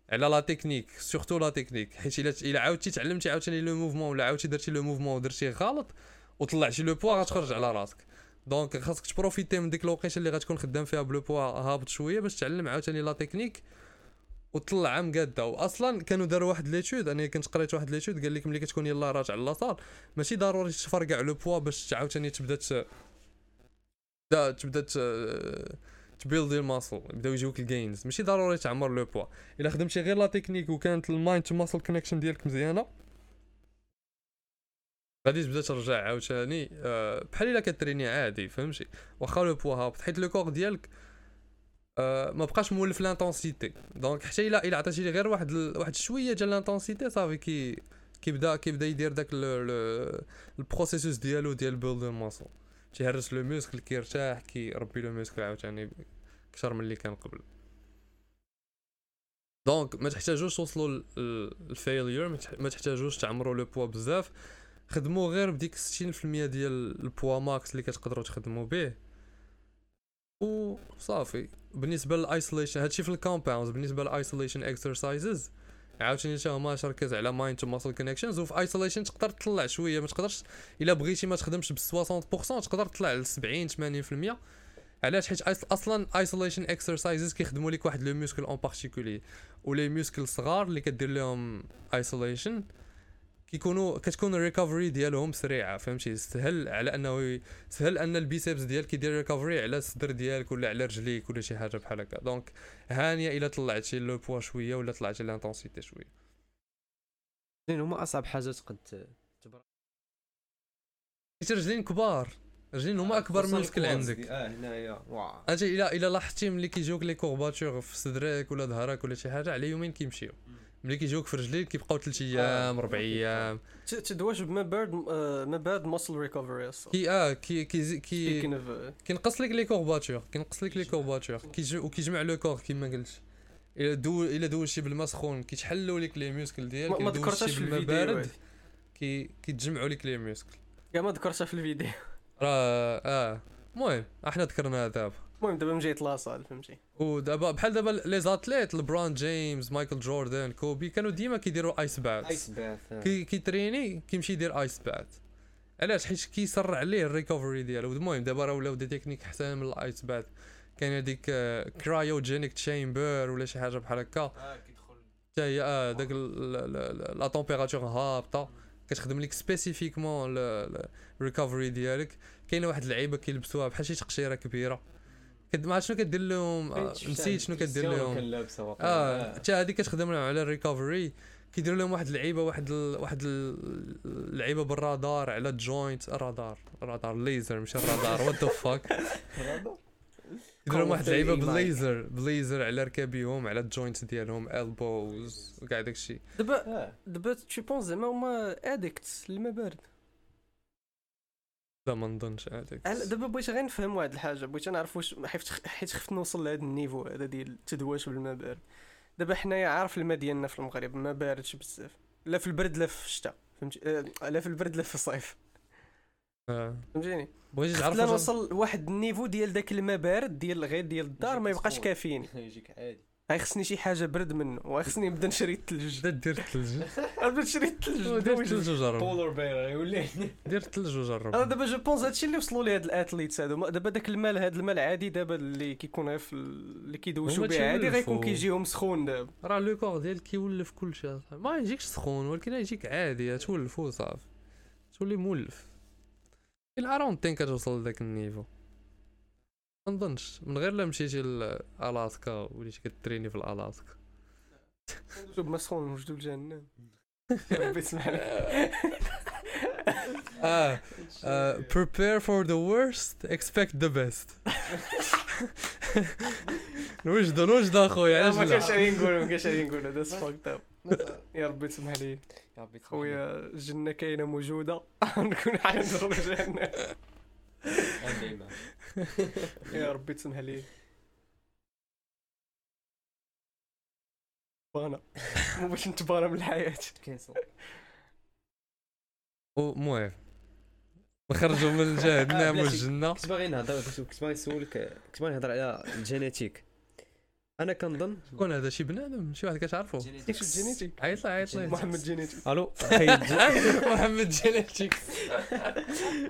على la technique surtout la technique. حيت إلا إلا عاودتي تعلمتي عاوتاني le mouvement ولا عاودتي درتي le mouvement ودرتيه غلط وطلعتي le poids غتخرج على راسك. donc خاصك تبروفيتي من ديك الوقيته اللي غتكون خدام فيها ب le poids هابط شوية باش تعلم عاوتاني la technique وطلع مقاده واصلا كانوا داروا واحد l'étude أنا كنت قريت واحد l'étude قال لك ملي كتكون يلا راجع la salle ماشي ضروري تفرقع le poids باش عاوتاني تبدأ. تبدأ تبدا ت... تبيلدي ال muscle يبداو يجيوك ال gains ماشي ضروري تعمر le poids. إلا خدمتي غير la technique وكانت ال mind to muscle connection ديالك مزيانة. غادي تبدا ترجع عاوتاني. آه، بحال إلا كتريني عادي فهمتي؟ واخا le poids هابط. حيت le corps ديالك آه، ما بقاش مولف l'intensité donc حتى الا إلا عطيتي غير واحد. واحد شوية ديال l'intensité صافي كي كيبدا كيبدا يدير داك ال processus ديالو ديال build ال muscle تيهرس le muscle كيرتاح كيربي le muscle عاوتاني أكثر من اللي كان قبل. donc ما تحتاجوش توصلوا لل failure ما تحتاجوش تعمروا le poids بزاف. خدموا غير بديك 60% ديال ال poids max اللي كتقدروا تخدموا به وصافي بالنسبة لل isolation هادشي في ال compounds بالنسبة لل isolation exercises عاوتاني حتى هما تركز على mind to muscle connections وفي isolation تقدر تطلع شوية. ما تقدرش إلا بغيتي ما تخدمش ب 60% تقدر تطلع ل 70 80% علاش؟ حيت أصلا isolation exercises كيخدموا لك واحد le muscle en particulier و les muscles صغار اللي كدير لهم isolation كيكونوا كتكون ال recovery ديالهم سريعة فهمتي؟ سهل على أنه سهل أن ال biceps ديالك يدير recovery على الصدر ديالك ولا على رجليك ولا شي حاجة بحال هكا. donc هانية إلا طلعتي le poids شوية ولا طلعتي l'intensité شوية. اثنين هما أصعب حاجة تقد تبرا حيت رجلين كبار. رجلين هما أكبر خصوصاً muscle ال quads عندك. آه هنايا waw. أنت الا إلا لاحظتي ملي كيجيوك les courbatures في صدرك ولا ظهرك ولا شي حاجة على يومين كيمشيو. ملي كيجيوك في رجليك كيبقاو 3 أيام 4 أيام. تدواش بما بعد آه، ما بعد ماسل ريكفري كي آه كي كي كي اوف كينقص لك لي كورباتور كينقص لك لي كورباتور وكيجمع لو كور كيما قلت. إلا دو إلا دوزتي بالماء سخون كيتحلوا لك لي موسكل ديالك ما ذكرتهاش في الفيديو. بارد. كي كيتجمعوا لك لي موسكل كاع ما ذكرتها في الفيديو. راه آه. المهم إحنا ذكرناها دابا. المهم دابا مجيت لاصال فهمتي؟ ودابا بحال دابا لي زاتليت لبران جيمس مايكل جوردن كوبي كانوا ديما كيديروا ايس باث ايس باث كي كيتريني كيمشي يدير ايس باث علاش؟ حيت كيسرع عليه ال recovery ديالو. المهم دابا راه ولاو des techniques احسن من ال ice bath كاين هذيك cryogenic chamber ولا شي حاجة بحال هكا. حتى هي آه داك ال- ال- ال- la température هابطة. كتخدم لك spécifiquement ال recovery ديالك. كاينة واحد اللعيبة كيلبسوها بحال شي تقشيرة كبيرة. كد ما عرفت شنو كدير لهم آه، نسيت شنو كدير لهم. آه حتى هذه كتخدم لهم على ال recovery كيديروا لهم واحد اللعيبة واحد ال... واحد ال- اللعيبة بالرادار على الجوينت الرادار الرادار الليزر ماشي الرادار وات ذا فاك يديروا لهم واحد اللعيبة بالليزر بالليزر على ركابيهم على الجوينت ديالهم البوز وكاع داكشي. دابا دابا تشي بونس زعما هما اديكت الماء بارد لا ما نظنش. هذاك هلا دابا بغيت غير نفهم واحد الحاجة بغيت نعرف واش حيت خفت نوصل لهذا النيفو هذا ديال التدواش بالماء بارد دابا حنايا عارف الماء ديالنا في المغرب ما باردش بزاف. لا في البرد لا في الشتاء فهمتي؟ آه، لا في البرد لا في الصيف. آه. فهمتيني؟ بغيتي خفت تعرف نوصل لواحد النيفو ديال داك الماء بارد ديال غير ديال الدار ما يبقاش كافيين. يجيك عادي. غيخصني شي حاجة برد منه وغيخصني نبدأ نشري الثلج دير الثلج نبدأ نشري الثلج دير الثلج وجرب. بولر بير يولي دير الثلج وجرب. أنا دابا جو بونس هادشي اللي وصلوا ليه هاد الأتليتس هادو. دابا داك الماء هاد الماء العادي دابا اللي كيكون غير اللي كيدوشوا به عادي. غيكون كيجيهم سخون دابا. راه لو كور ديالك كيولف كلشي. ما يجيكش سخون ولكن يجيك عادي. تولفو صافي. تولي مولف. أراوند تين كتوصل لذاك النيفو. ما نظنش من غير لا مشيتي لالاسكا وليتي كتريني في الالاسكا شوف ما سخون وجدوا الجهنم يا ربي اسمح لي آه آه، prepare for the worst expect the best. نوجدو نوجدو أخويا ما علاش كانش لا؟ علي نقول ما كانش علي نقول هذا سفاكت اب يا ربي تسمح لي. يا ربي تسمح لي. خويا الجنة كاينة موجودة. نكون حاجة معك. يا ربي تسمح لي. بانا. ما بغيتش نتبارى من الحياة. كيصل المهم نخرجوا من جهنم بلاتي. والجنه كنت باغي نهضر كنت باغي نسولك كنت باغي نهضر على ال génétique. أنا كنظن شكون هذا؟ شي بنادم شي واحد كتعرفو؟ كيف ال génétique عيط له عيط له محمد génétique. ألو. محمد genetics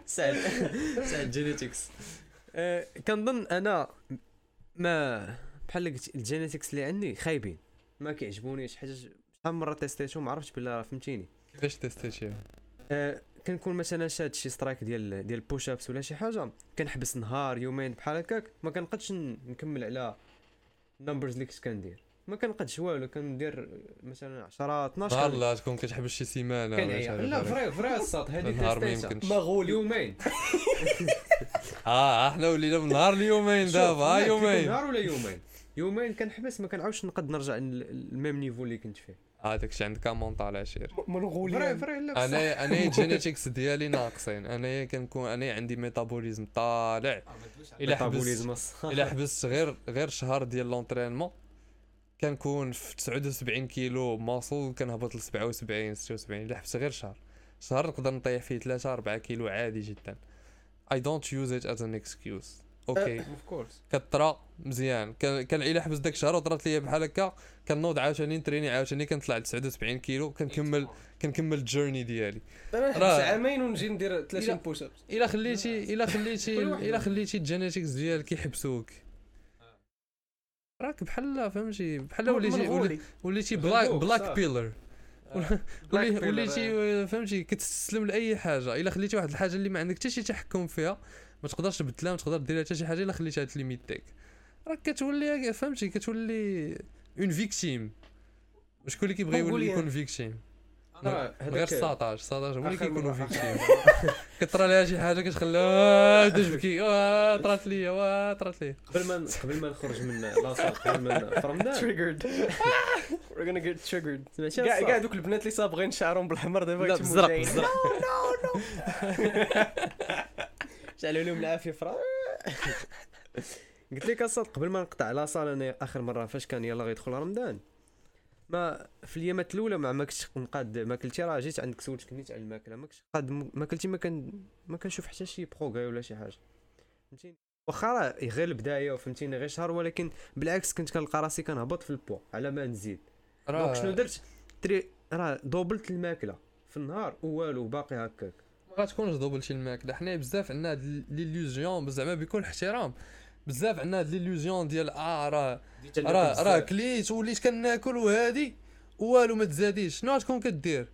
سعد. سعد genetics كنظن أنا ما بحال قلت ال genetics اللي عندي خايبين. ما كيعجبونيش حاجة شحال من مرة testé تهم ما عرفتش بلا فهمتيني. كيفاش testé تي آه، كنكون مثلا شاد شي سترايك ديال ديال بوش ابس ولا شي حاجة كنحبس نهار يومين بحال هكاك ما كنقدش نكمل على النمبرز اللي كنت كندير. ما كنقدش والو كندير مثلا 10 12 نهار كن- لا تكون كتحبس شي سيمانة ولا لا. فري فري الصوت هذه نهار ما. يمكنش مغولي. يومين. آه إحنا ولينا من نهار ليومين دابا ها شوف، لا، كيكون يومين. نهار ولا يومين؟ يومين كنحبس ما كنعاودش نقد نرجع للميم نيفو اللي كنت فيه. آه داكشي عندك مونطال عشير فري منغولي فري لا بصح. أنا أنا الجينيتكس ديالي ناقصين أنا كنكون أنا عندي ميتابوليزم طالع الا حبست الا حبست غير غير شهر ديال l'entraînement كنكون في 79 كيلو muscle كنهبط ل 77 76 الا حبست غير شهر شهر نقدر نطيح فيه 3 4 كيلو عادي جدا I don't use it as an excuse. okay. of course كطرا مزيان. كان كان الا حبس داك الشهر وطرات ليا بحال هكا. كنوض عاوتاني نتريني عاوتاني كنطلع ل 79 كيلو. كنكمل كنكمل ال journey ديالي. أنا نحبس راه- عامين ونجي ندير 30 إلا- push-ups إلا خليتي إلا خليتي. إلا خليتي الجينيتكس ديالك يحبسوك. راك بحال فهمتي؟ بحال وليتي وليتي بلاك بلاك. بيلر وليتي فهمتي؟ كتستسلم لأي حاجة. إلا خليتي واحد الحاجة اللي ما عندك حتى شي تحكم فيها. ما تقدرش تبدلها ما تقدر دير حتى شي حاجة إلا خليتها تليميتيك راك كتولي فهمتي؟ كتولي اون فيكتيم شكون اللي كيبغي يولي. يكون فيكتيم غير هذاك 19 19 هو اللي كيكونوا. فيكتيم كطرى لها شي حاجة كتخليها تدوز بكي واه طرات ليا واه طرات ليا. قبل ما قبل ما نخرج من la salle قبل ما triggered. We're gonna get triggered. سمعتي كاع؟ كاع دوك البنات اللي صابغين شعرهم بالحمر دابا لا بالزرق جايين. بالزرق جعلوا لهم العافية فرا قلت لك أصلا قبل ما نقطع la salle أنا آخر مرة فاش كان يلا غيدخل رمضان؟ ما في الايامات الأولى ما ما كنتش نقاد ماكلتي راه جيت عندك سولتك نيت على الماكلة ما كنتش قاد ماكلتي ما كان ما كنشوف حتى شي progrès ولا شي حاجة. فهمتيني؟ واخا راه غير البداية وفهمتيني غير شهر ولكن بالعكس كنت كنلقى راسي كنهبط في البوا على ما نزيد. donc شنو درت؟ تري راه دوبلت الماكلة في النهار والو باقي هكاك. دوبل شي الماكلة. حنا بزاف عندنا هاد l'illusion زعما بكل احترام بزاف عندنا هاد l'illusion ديال آه راه راه راه كليت وليت كناكل وهادي والو ما تزاديش. شنو غتكون كدير؟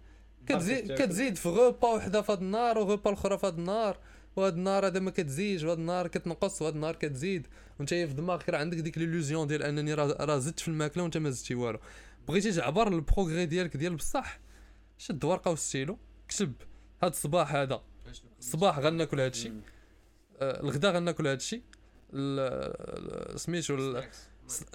كتزيد كتزيد في غوبا وحدة في هاد النهار وغوبا الأخرى في هاد النهار وهاد النهار هذا ما كتزيدش وهاد النهار كتنقص وهاد النهار كتزيد. وانت في دماغك راه عندك ديك l'illusion ديال أنني راه زدت في الماكلة وانت ما زدتي والو. بغيتي تعبر ال progrès ديالك ديال بصح؟ شد ورقة وستيلو كتب. هاد الصباح هذا. الصباح غناكل هادشي آه، الغدا غناكل هادشي ال- ال- سميتو ال- ال-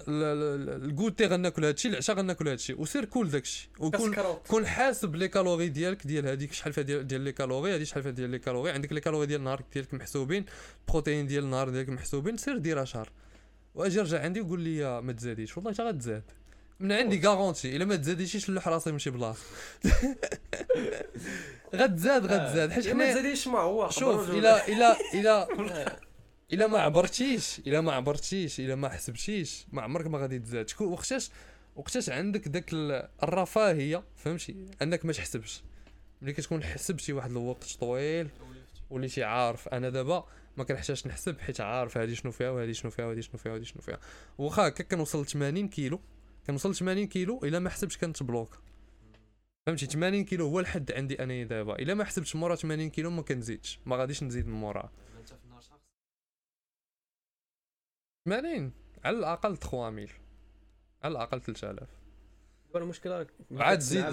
ال- ال goûter غناكل هادشي العشاء غناكل هادشي وسير كول داكشي وكون كسكروت كون حاسب les calories ديالك ديال هذيك شحال فيها ديال, ديال les calories هذه شحال فيها ديال les calories. عندك les calories ديال النهار ديالك محسوبين البروتين ديال النهار ديالك محسوبين سير ديرها شهر. وأجي رجع عندي وقول لي ما تزاديش. والله حتى غتزاد. من عندي غارونتي إلا ما تزاديش نلوح راسي من شي بلاصة. غتزاد غتزاد. حيت يا ما حنا تزاديش ما هو شوف الا الا الا إلا ما عبرتيش إلا ما عبرتيش إلا ما حسبتيش ما عمرك ما غادي تزاد. شكون وقتاش وقتاش عندك داك ال- الرفاهيه فهمتي؟ انك ما تحسبش. ملي كتكون حسبتي واحد الوقت طويل وليتي عارف. أنا دابا ما كنحتاجش نحسب حيت عارف هادي شنو فيها وهادي شنو فيها وهادي شنو فيها وهادي شنو فيها. واخا هكا كنوصل ل 80 كيلو. كنوصل ل 80 كيلو إلا ما حسبتش كنتبلوك. فهمتي؟ 80 كيلو هو الحد عندي أنا دابا. إلا ما حسبتش مورا 80 كيلو ما كنزيدش. ما غاديش نزيد من مورا. 80 على الأقل 3000 على الأقل 3000 هو المشكل راك عاد زيد-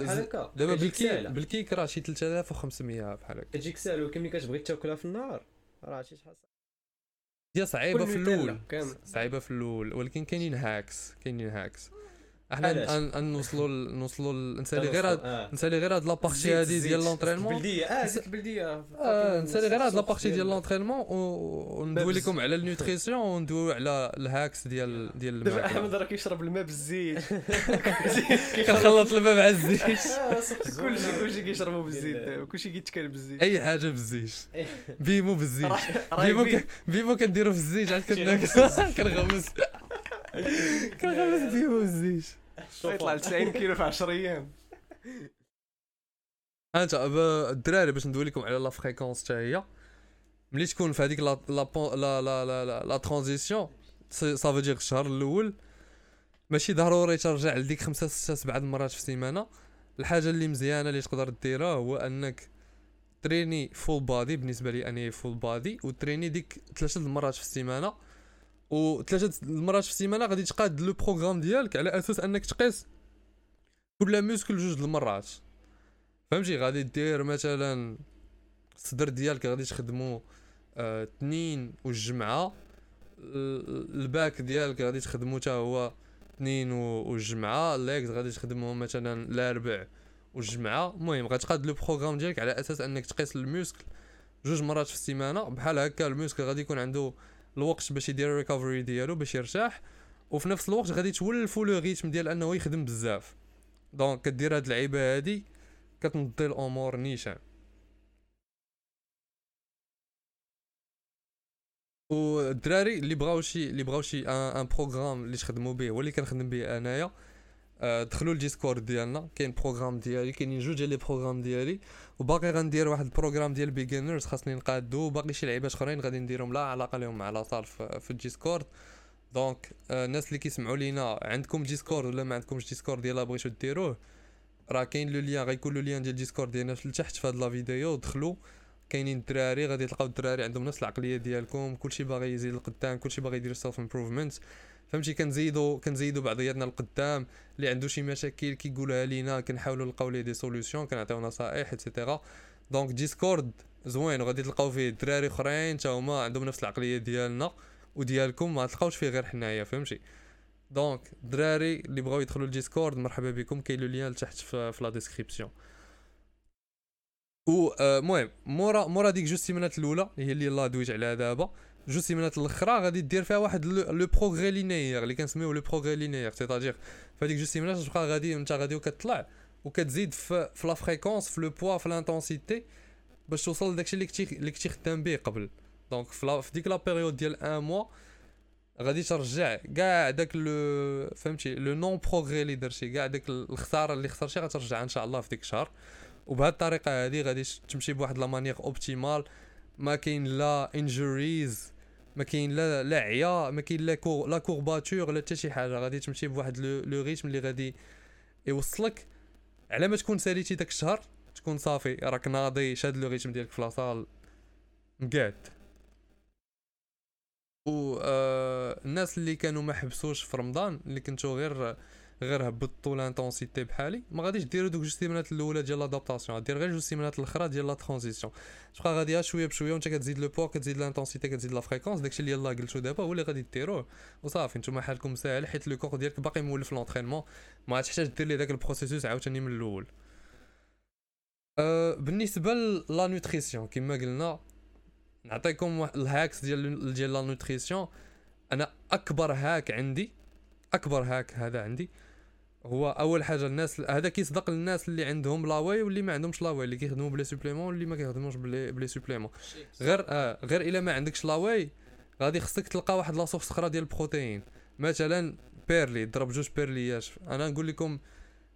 دابا كتجيك بالكي ساهلة. بالكيك راه شي 3500 بحال هكا. كتجيك ساهل ولكن ملي كتبغي تاكلها في النهار. راه شي شحال هي صعيبة في الأول. صعيبة في الأول. ولكن كاينين هاكس كاينين هاكس إحنا علاش؟ ن- ن- نوصلوا نوصلوا نسألي غير هاد آه. نسألي غير هاد لابارتي هادي. ديال لونترينمون بلديه آه زيت البلدية. آه نسألي غير هاد لابارتي ديال لونترينمون و- وندوي بابز. لكم على النيوتريسيون وندويو على الهاكس ديال ديال دابا الماكلة. أحمد راه كيشرب الماء بالزيت. كنخلط الماء مع الزيت. آه، كلشي كلشي كيشربوا بالزيت. دابا كلشي كيتكال بالزيت. أي حاجة بالزيت. بيمو بالزيت. بيمو. بيمو كنديرو في الزيت عاد كناكل كنغمس فيه وزيش يطلع ل 90 كيلو في 10 أيام انت الدراري باش ندوي لكم على la fréquence حتى هي ملي تكون في هذيك la la la la la transition صافي دير الشهر الأول ماشي ضروري ترجع لديك خمسة ستة سبعة المرات في السيمانه الحاجة اللي مزيانه اللي تقدر ديرها هو انك تريني full body بالنسبة لي اني full body وتريني ديك ثلاثة المرات في السيمانه وثلاثه المرات في السيمانة غادي تقاد le programme ديالك على أساس أنك تقيس كل muscle جوج المرات. فهمتي؟ غادي دير مثلا الصدر ديالك غادي تخدمو آه، اثنين والجمعة. ال- ال back ديالك غادي تخدمو حتى هو اثنين و- والجمعة. ال legs غادي تخدمهم مثلا الأربع والجمعة. المهم غتقاد le programme ديالك على أساس أنك تقيس ال muscle جوج مرات في السيمانة. بحال هكا ال muscle غادي يكون عنده الوقت باش يدير ال recovery ديالو باش يرتاح وفي نفس الوقت غادي تولفو le rythme ديال أنه يخدم بزاف. donc كدير هاد اللعيبة هادي كتنضي الأمور نيشان. والدراري اللي بغاو شي اللي بغاو شي un, un programme اللي تخدموا به هو اللي كنخدم به أنايا. دخلوا ال Discord ديالنا. كاين programme ديالي كاينين جوج ديال les programmes ديالي. وباقي غندير واحد ال programme ديال beginners خاصني نقادو. وباقي شي لعيبات اخرين غادي نديرهم لا علاقة لهم مع la salle في, ال Discord. donc آه، الناس اللي كيسمعوا لينا عندكم Discord ولا ما عندكمش Discord يلا بغيتو ديروه. راه كاين le lien غيكون le lien ديال Discord ديالنا في التحت في هاد la vidéo. دخلوا. كاينين الدراري غادي تلقاو الدراري عندهم نفس العقلية ديالكم. كلشي باغي يزيد لقدام كلشي باغي يدير self improvement فهمتي كنزيدو كنزيدو بعضياتنا لقدام اللي عنده شي مشاكل كيقولها لينا كنحاولوا نلقاو ليه des solutions كنعطيو نصائح et cetera donc Discord زوين وغادي تلقاو فيه دراري أخرين حتى هما عندهم نفس العقلية ديالنا وديالكم ما تلقاوش فيه غير حنايا فهمتي. donc دراري اللي بغاو يدخلوا ال Discord مرحبا بكم كاين le lien لتحت في, في la description و آه، المهم مورا مورا ديك جوج سيمانات الأولى هي اللي يلاه دويت عليها دابا. جوج سيمانات الاخرى غادي دير فيها واحد le progrès linéaire اللي كنسميوه le progrès linéaire. c'est-à-dire فهاديك جوج سيمانات تبقى غادي انت غادي وكتطلع وكتزيد في la fréquence في le poids في l'intensité باش توصل لداكشي اللي كنتي اللي كنتي خدام به قبل. donc في, ديك la période ديال un mois غادي ترجع كاع داك le فهمتي le non progrès اللي درتي كاع داك الخسارة اللي خسرتي غترجع إن شاء الله في ديك الشهر وبهذه الطريقة هذه غادي تمشي بواحد la manière optimale ما كاين لا injuries ما كاين لا لا عيا ما كاين لا cour- لا courbatures لا حتى شي حاجة. غادي تمشي بواحد le rythme اللي غادي يوصلك. على ما تكون ساليتي داك الشهر تكون صافي. راك ناضي شاد le rythme ديالك في la salle. مقاد و آه الناس اللي كانوا ما حبسوش في رمضان اللي كنتو غير غير هبطوا l'intensité بحالي. ما غاديش ديروا دوك جوج سيمانات الأولى ديال l'adaptation دير غير جوج سيمانات الأخرى ديال la transition تبقى غادي شوية بشوية وانت كتزيد le poids كتزيد l'intensité كتزيد la fréquence داكشي اللي يلاه قلتو دابا هو اللي غادي ديروه. وصافي نتوما حالكم ساهل حيت le corps ديالك باقي مولف l'entraînement ما تحتاج دير ليه داك ال processus عاوتاني من الأول. أه بالنسبة la nutrition كما قلنا نعطيكم ال hacks ديال ديال la nutrition أنا أكبر hack عندي أكبر hack هذا عندي هو أول حاجة الناس هذا كيصدق للناس اللي عندهم la whey واللي ما عندهمش la whey اللي كيخدموا ب les suppléments واللي ما كيخدموش ب les ب les suppléments غير آه غير إلا ما عندكش la whey غادي خصك تلقى واحد لا أخرى ديال البروتين. مثلا بيرلي ضرب جوج بيرليات أنا نقول لكم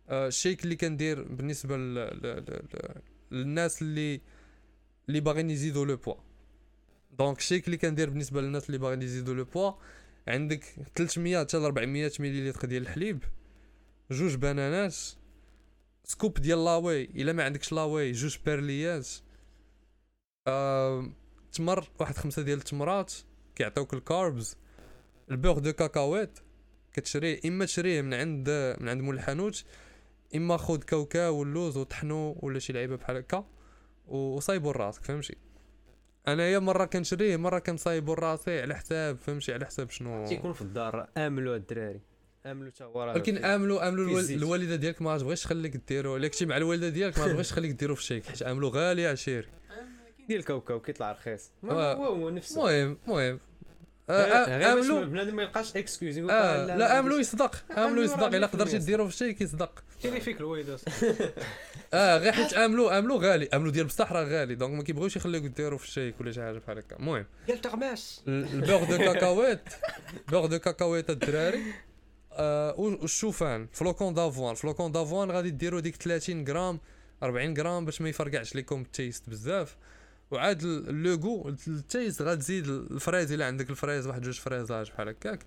آه ال shake اللي كندير بالنسبة ل... ل... ل... ل... للناس اللي اللي باغيين يزيدوا le poids. donc ال shake اللي كندير بالنسبة للناس اللي باغيين يزيدوا le poids عندك 300 حتى ل 400 مليلتر ديال الحليب. جوج بنانات scoop ديال la whey إلا ما عندكش la whey جوج بيرليات آه تمر واحد خمسة ديال التمرات كيعطيوك ال carbs. ال beurre de cacahuète كتشريه إما تشريه من عند من عند مول الحانوت إما خود كاوكاو واللوز وطحنو ولا شي لعيبة بحال هكا وصايبو راسك فهمتي؟ أنايا مرة كنشريه مرة كنصايبو راسي على حساب فهمتي؟ على حساب شنو؟ تيكون في الدار املوا الدراري. املوا حتى هو راه ولكن. املوا املوا. الوالدة ديالك ما تبغيش تخليك ديرو. الا كنتي مع الوالدة ديالك ما تبغيش تخليك ديرو في ال shake حيت املوا غالي عشيري ديال الكاوكاو كيطلع رخيص آه. هو هو نفسه. المهم المهم آه، غير باش املو بنادم ما يلقاش excuse آه آه، لا املو يصدق. املو أملو يصدق. إلا 100% قدرتي ديرو في شي كيصدق تيري فيك الويد آه غير حيت املو املو غالي. املو ديال بصح راه غالي. donc ما كيبغيوش يخليوك ديرو في ال shake ولا شي حاجة بحال هكا. المهم ديال تغماس ال beurre de cacahuète. beurre de cacahuète الدراري. آه والشوفان. flocons d'avoine. flocons d'avoine غادي ديروا ديك 30 غرام 40 غرام باش ما يفرقعش لكم التيست بزاف. وعاد لوغو التيست غتزيد الفريز. إلا عندك الفريز واحد جوج فريزاج بحال هكاك.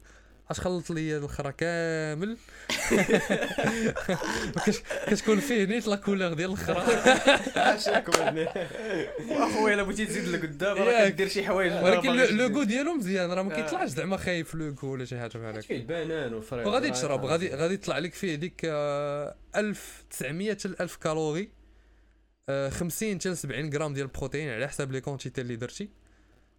اش خلط لي الاخرى كامل؟ كتكون فيه نيت لا كولور ديال الاخرى واخويا إلا بغيتي تزيد لقدام راه. كدير شي حوايج ولكن لو- لوغو ديالو مزيان راه ما آه. كيطلعش زعما خايف لوغو ولا شي حاجة بحال هكا. فيه البنان والفريز وغادي تشرب غادي غادي يطلع لك فيه ديك آه، 1900 حتى 1000 كالوري آه، 50 حتى 70 غرام ديال البروتين على حساب les quantités اللي درتي.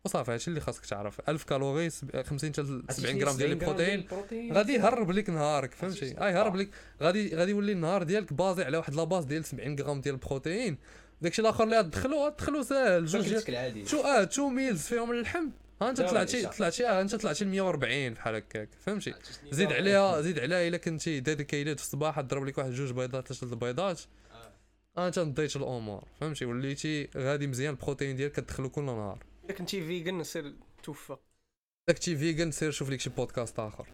وصافي هادشي اللي خاصك تعرف. 1000 calories سب- 50 حتى 70 غرام ديال البروتين. غادي يهرب لك نهارك فهمتي؟ آه يهرب لك غادي غادي يولي النهار ديالك basé على واحد la base ديال 70 غرام ديال البروتين. داكشي الآخر اللي غتدخلو غتدخلو ساهل جوج شو آه two meals فيهم اللحم. ها انت طلعتي طلعتي آه انت طلعتي ل 140 بحال هكاك فهمتي؟ زيد عليها زيد عليها إلا كنتي dedicated في الصباح تضرب لك واحد جوج بيضات ثلاث البيضات آه. انت نضيت الأمور فهمتي؟ وليتي غادي مزيان البروتين ديالك كتدخلو كل نهار. الا كنتي فيجن سير توفى داك تي فيجن سير شوف لك شي بودكاست اخر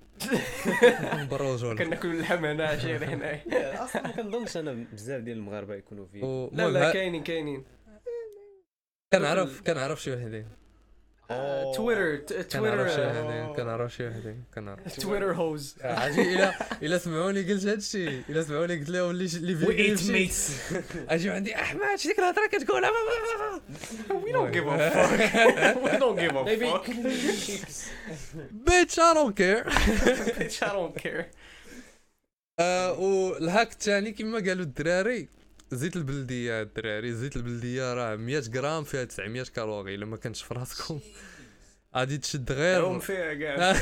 بروجو لك. كناكل اللحم هنا عشير هنايا أصلا ما كنظنش أنا بزاف ديال المغاربه يكونوا فيه و- لا لا كاينين كاينين كنعرف كنعرف شي وحدين تويتر شي تويتر وحدين كنعرف شي وحدين كنعرف تويتر هوز. عرفتي الا الا سمعوني قلت هادشي الا سمعوني قلت لهم اللي اللي vegan يمشي اجيو عندي أحمد شي ديك الهضره كتقول We don't give a fuck. We don't give a fuck. Bitch, I don't care Bitch, I don't care. وال hack الثاني كما قالوا الدراري. زيت البلدية الدراري زيت البلدية راه 100 غرام فيها 900 calories لما كانتش في راسكم. غادي تشد هم غير فيها كاع.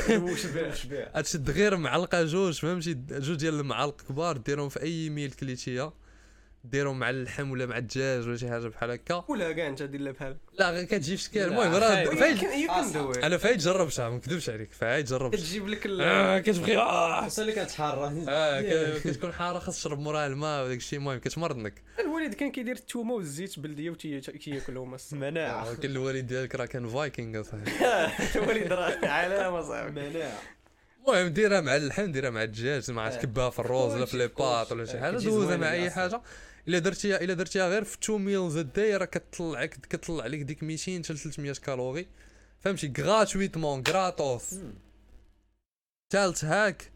غتشد غير معلقة جوج فهمتي؟ جوج ديال المعالق كبار ديرهم في أي meal كليتيه ديرهم مع اللحم ولا مع الدجاج ولا شي حاجة بحال هكا. ولا كاع انت دير لها بحال. لا غير كتجي في شكل المهم راه. فايد. أنا فايد جربتها ما نكذبش عليك. فايد جربت. كتجيب لك ال- آه كتبغي آه. خصها اللي كتحرى آه، ك- كتكون حارة خاص تشرب موراها الماء وداك الشيء. المهم كتمرضنك. الوالد كان كيدير التومة والزيت بلديه وتياكلهم مناعه ولكن الوالد ديالك راه كان فايكنغ اصاحبي الوالد راه علامه صاحبي. مناعه المهم ديرها مع اللحم ديرها مع الدجاج مع آه. تكبها في الروز ولا في لي كلشي. ولا شي آه، حاجة كتجي دوزها مع أي. حاجة. إلا درتيها إلا درتيها غير في 2 meals a day راه كتطلع كتطلع لك ديك 200 حتى 300 calories. فهمتي؟ gratuitement gratos ثالث hack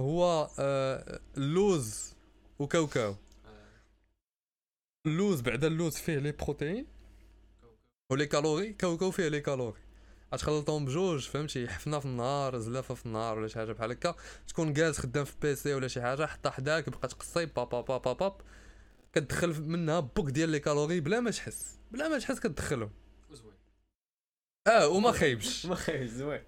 هو آه، اللوز وكاوكاو. اللوز بعد اللوز فيه les protéines. و les calories؟ كاوكاو فيه les calories. غتخلطهم بجوج فهمتي؟ حفنة في النهار زلافة في النهار ولا شي حاجة بحال هكا. تكون جالس خدام في PC ولا شي حاجة حطها حداك بقى تقصي با با با با باب كتدخل منها بوك ديال les calories بلا ما تحس. بلا ما تحس كتدخلهم آه وما خايبش. ما خايب زوين.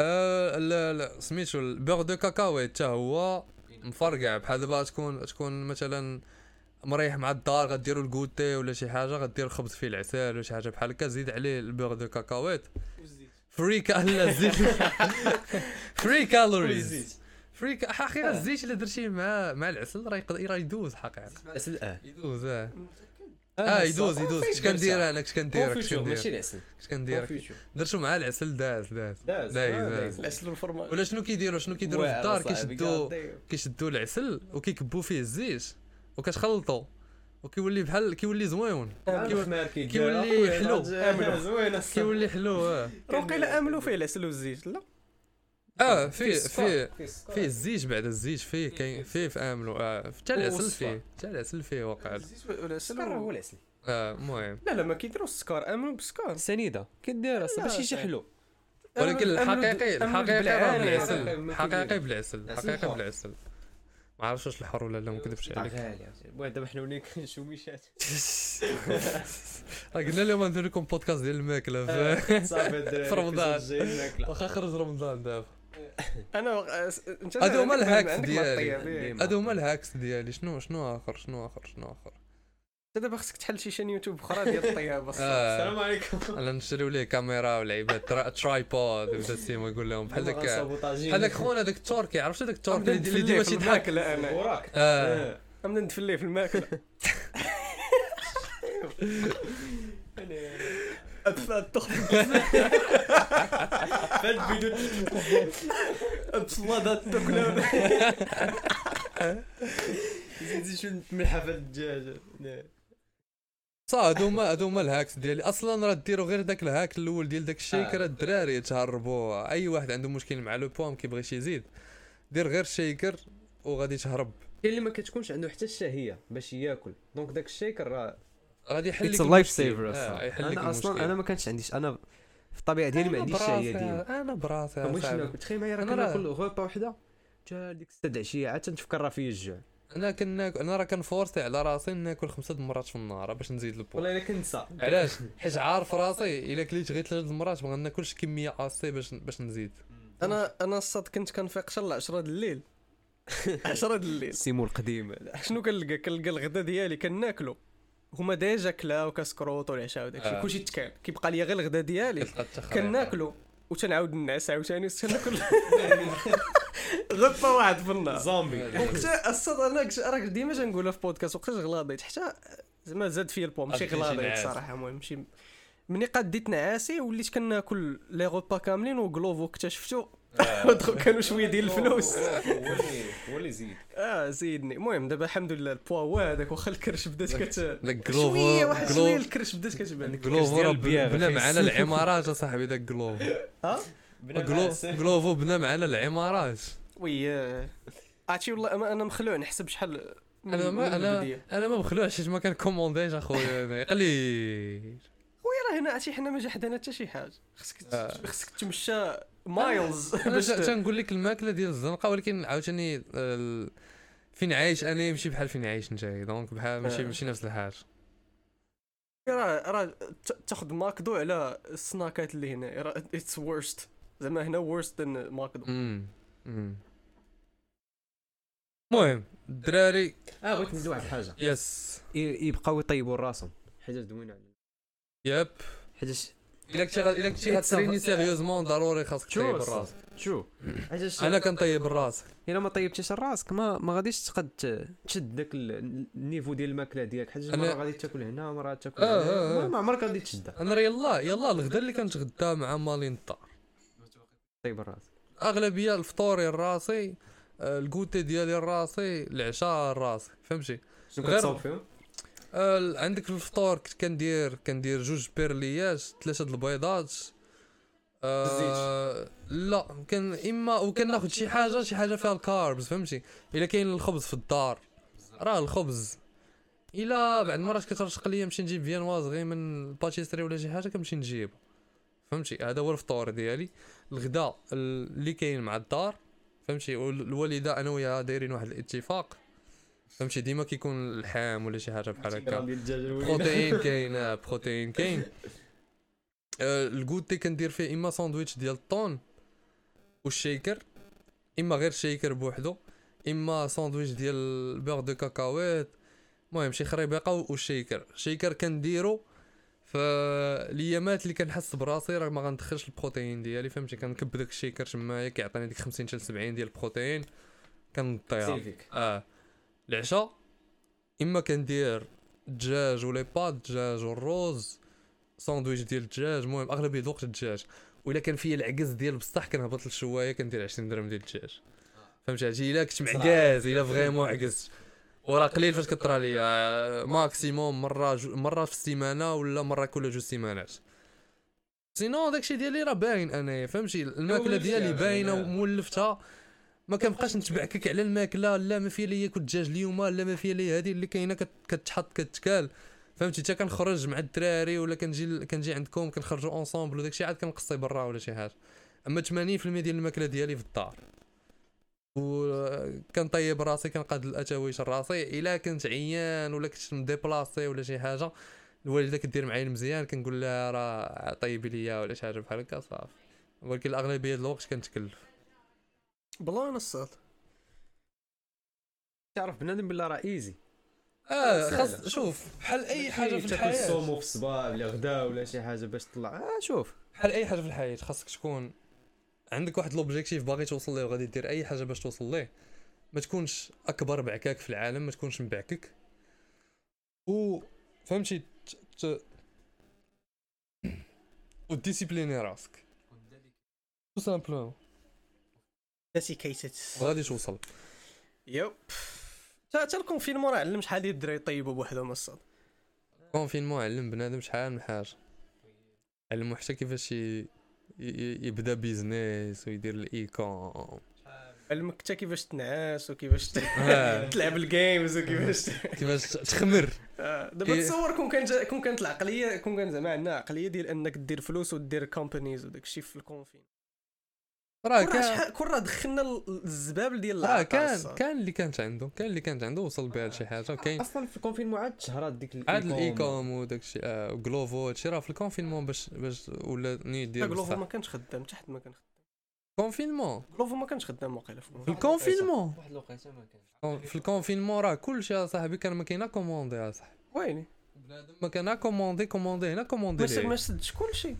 آه لا لا سميتو ال beurre de cacahuète حتى هو مفرقع. بحال دابا تكون تكون مثلا مريح مع الدار غديروا ال goûter ولا شي حاجة غدير الخبز فيه العسل ولا شي حاجة بحال هكا زيد عليه ال beurre de cacahuète. free ca- لا الزيت free calories free حقيقة الزيت إلا درتيه مع مع العسل راه يقدر راه يدوز حقيقة. عسل آه. يدوز آه. آه يدوز يدوز. كنت كندير أنا كنت كندير كنت confiture ماشي كندير العسل كنت كندير درتو مع العسل داز داز. داز. آه، دايز. العسل والفرماج ولا شنو كيديروا شنو كيديروا في الدار كيشدوا كيشدوا العسل وكيكبوا فيه الزيت. وكتخلطوا وكيولي بحال كيولي زويون كيولي كيولي حلو. زوين كيولي حلو آه. وقيلا املوا فيه العسل والزيت لا؟ آه فيه فيه. فيه الزيت بعد الزيت فيه كاين فيه في املو آه حتى العسل. فيه حتى العسل فيه واقع. الزيت والعسل السكر هو العسل. آه المهم. لا لا ما كيديروا السكر املوا بالسكر سنيدة. كدير أصلا باش يجي حلو. ولكن الحقيقي الحقيقي. بالعسل الحقيقي. بالعسل. العسل الحقيقي. بالعسل. ما عرفتش واش الحر ولا لا ما نكذبش عليك المهم دابا حنا ولينا كنشوميشات راه قلنا لهم ندير لكم بودكاست ديال الماكله الدراري في رمضان. واخا خرج رمضان دابا. أنا آه، انت هادو هما ال hacks ديالي. هادو هما ال hacks ديالي. شنو شنو آخر؟ شنو آخر؟ شنو آخر؟ دابا خصك تحل شي chaîne YouTube أخرى ديال الطيابه آه. عليكم أنا نشريو ليه كاميرا ولعيبات ترا- ترايبود وبدا سيما يقول لهم بحال داك بحال داك خونا داك التركي عرفتي داك التركي اللي ديما في تيضحك الماكله أنا وراك آه غنبدا ندفليه في الماكله فهاد الفيديو بصلاده التوكلون زيد شو ملحه في الدجاج صا هادو هما هادو هما ال hacks ديالي. أصلا راه ديروا غير داك ال hack الأول ديال داك ال shaker آه. الدراري يتهربوا. أي واحد عنده مشكل مع le poids ما كيبغيش يزيد دير غير ال shaker وغادي تهرب كاين اللي ما كتكونش عنده حتى الشهيه باش ياكل. donc داك ال shaker راه غادي يحل لك l'appétit. ça ouvre آه، يحل لك أنا أصلا. أنا ما كانش عنديش. أنا في الطبيعة ديالي ما عنديش براسي، الشهيه ديما. أنا براسي ما بغيتش صاحبي. ناكل. تخيل معايا راه راه- كناكل غوبا وحدة جا ديك 6 د العشيه عاد تنفكر راه فيا الجوع. أنا كناكل أنا راه كن forcer على راسي ناكل خمسة د المرات في النهار باش نزيد البوا والله إلا كنسى علاش؟ حيت عارف راسي إلا كليت غير ثلاث المرات ما غناكلش كمية assez باش باش نزيد. أنا أنا الصاد كنت كنفيق حتى ل 10 د الليل. 10 د الليل. سيمو القديم. شنو كنلقى؟ كنلقى الغدا ديالي كناكلو. هما déjà كلاو كسكروط والعشاء وداكشي. آه. كلشي تكال كيبقى لي غير الغدا ديالي. كناكلو. وتنعاود نعس عاوتاني تناكل غطا واحد في النهار زومبي وقتها الصاد أنا راك ديما تنقولها في بودكاست وقتاش غلاضيت حتى زعما زاد فيا البوا ماشي غلاضيت. الصراحه المهم ماشي ملي قديت نعاسي وليت كناكل لي غوبا كاملين وكلوفو اكتشفتو آه. ودخل كانوا شوية ديال الفلوس هو اللي زيد آه زيدني المهم دابا الحمد لله البوا هو هذاك واخا الكرش بدات كت شوية واحد شوية الكرش بدات كتبان جلوفو راه البياغ، بنا. معنا العمارات اصاحبي داك جلوفو ها جلو- جلوفو بنا معنا العمارات وي آه. عرفتي والله أنا مخلوع نحسب شحال أنا ما أنا. أنا ما مخلوعش حيت ما كان كومونديش اخويا قليل خويا راه هنا عرفتي حنا ما جا حدانا حتى شي حاجة خصك آه. خصك تمشى مايلز باش تنقول لك الماكلة ديال الزنقة ولكن عاوتاني ال- فين عايش؟ أنا يمشي بحال فين عايش نتايا دونك بحال ماشي آه. ماشي نفس الحاجة. راه راه ت- تاخذ ماكدو على السناكات اللي هنا. راه it's worse زعما هنا worse than ماكدو. المهم الدراري. آه بغيت ندوي واحد الحاجة. yes يبقاو يطيبوا راسهم. حاجة زوينة. yep حيتاش الا كنتي الا كنتي غاتريني sérieusement ضروري خاصك تطيب شوف الراس شو حيتاش أنا كنطيب الراس الا ما طيبتيش راسك ما ما غاديش تقد تشد داك ال- ال niveau ديال الماكله ديالك حيت أنا- مره غادي تاكل هنا مره تاكل آه، هنا آه،. ما- عمرك غادي تشدها أنا يلا يلا الغدا اللي كنتغدى مع مالين الدار طيب الراس اغلبيه الفطور ديالي الراسي ال goûter ديالي الراسي العشاء الراسي فهمتي شنو غير- كتصاوب فيهم آه، عندك في الفطور كنت كندير كندير جوج perlé ات ثلاثة د البيضات آه لا كان اما وكناخذ شي حاجة شي حاجة فيها ال carbs فهمتي؟ إلا كاين الخبز في الدار. راه الخبز. إلا بعد مرات كترشق ليا نمشي نجيب viennois صغير من ال pâtisserie ولا شي حاجة كنمشي نجيب فهمتي؟ هذا هو الفطور ديالي. الغداء اللي كاين مع الدار فهمتي؟ والوالدة أنا وياها دايرين واحد الاتفاق. فهمتي؟ ديما كيكون اللحام ولا شي حاجة بحال هكا. بروتين كاين آه، بروتين كاين. آه، ال goûter كندير فيه إما ساندويتش ديال ال thon وال shaker إما غير shaker بوحدو إما ساندويتش ديال ال beurre de cacahuète. المهم شي خريبيقة وال shaker. ال shaker كنديرو فالايامات اللي كنحس براسي راه ما غندخلش البروتين ديالي فهمتي؟ كنكب داك ال shaker تمايا كيعطيني ديك 50 حتى 70 ديال البروتين. كنطيها آه. العشاء. إما كندير الدجاج ولا pâtes الدجاج والروز ساندويتش ديال الدجاج المهم أغلبية الوقت الدجاج. ولا كان فيا العكز ديال بصح كنهبط للشواية كندير 20 درهم ديال الدجاج. فهمتي هادشي إلا كنت معكاز إلا vraiment عكزت وراه قليل فاش كطرى ليا. maximum مرة جوج مرة في السيمانة ولا مرة كل جوج سيمانات. sinon داكشي ديالي راه باين أنايا فهمتي؟ الماكلة ديالي باينة يعني. ومولفتها ما كنبقاش نتبعكك على الماكله لا ما فيها ليا كل الدجاج اليوم لا ما فيها ليا هذه اللي كاينة كت- كتحط كتكال. فهمتي؟ حتى كنخرج مع الدراري ولا كنجي كنجي عندكم كنخرجوا اونصومبل وداكشي عاد كنقصي برا ولا شي حاجة. أما 80% ديال الماكلة ديالي في الدار. وكنطيب راسي كنقاد الأتاويش راسي إلا كنت عيان ولا كنت مديبلاسي ولا شي حاجة الوالدة كدير معايا المزيان كنقول لها راه طيبي ليا ولا شي حاجة بحال هكا صافي. ولكن الأغلبية ديال الوقت كنتكلف. بلان الصاد تعرف بنادم بالله راه إيزي. آه. خاص شوف بحال أي حاجة في تاكل الحياة. السومو في الصباح ولا غدا ولا شي حاجة باش تطلع. آه شوف. بحال أي حاجة في الحياة خاصك تكون عندك واحد لوبجيكتيف باغي توصل ليه وغادي دير أي حاجة باش توصل ليه. ما تكونش أكبر بعكاك في العالم ما تكونش مبعكك. و فهمتي ت... ت... وديسيبليني راسك. تو سامبلومون dedicated غادي توصل. yep. تا تا ال confinement راه علم شحال ديال الدراري يطيبوا بوحدهم الصاد. confinement علم بنادم شحال من حاجة. علمو حتى كيفاش ي... ي... يبدا business ويدير ال e-com علمك حتى كيفاش تنعس وكيفاش ت- آه. تلعب ال games وكيفاش كيفاش تخمر. آه، دابا تصور كون كان كون كانت العقليه كون كان زعما عندنا عقلية ديال أنك دير فلوس ودير companies وداك الشيء في ال confinement. راه راه كان كون راه دخلنا ال- الزبابل ديال راه العقل كان الصاد. كان اللي كانت عنده. كان اللي كانت عنده وصل بها لشي حاجة. وكاين أصلا في ال confinement عاد تشهرات ديك عاد ال e-com. وداك الشيء آه، و Glovo هادشي راه في ال confinement باش باش ولا نيت لا، ديال Glovo ما كانش خدام حتى حد ما كان خدام. confinement؟ Glovo ما كانش خدام واقيلا في في ال confinement؟ واحد الوقيته ما كانش. في ال confinement راه كلشي يا صاحبي كان ما كاينا commandé يا صاحبي. ويلي بنادم ما كان commandé commandé هنا commandé. ما سدش كلشي.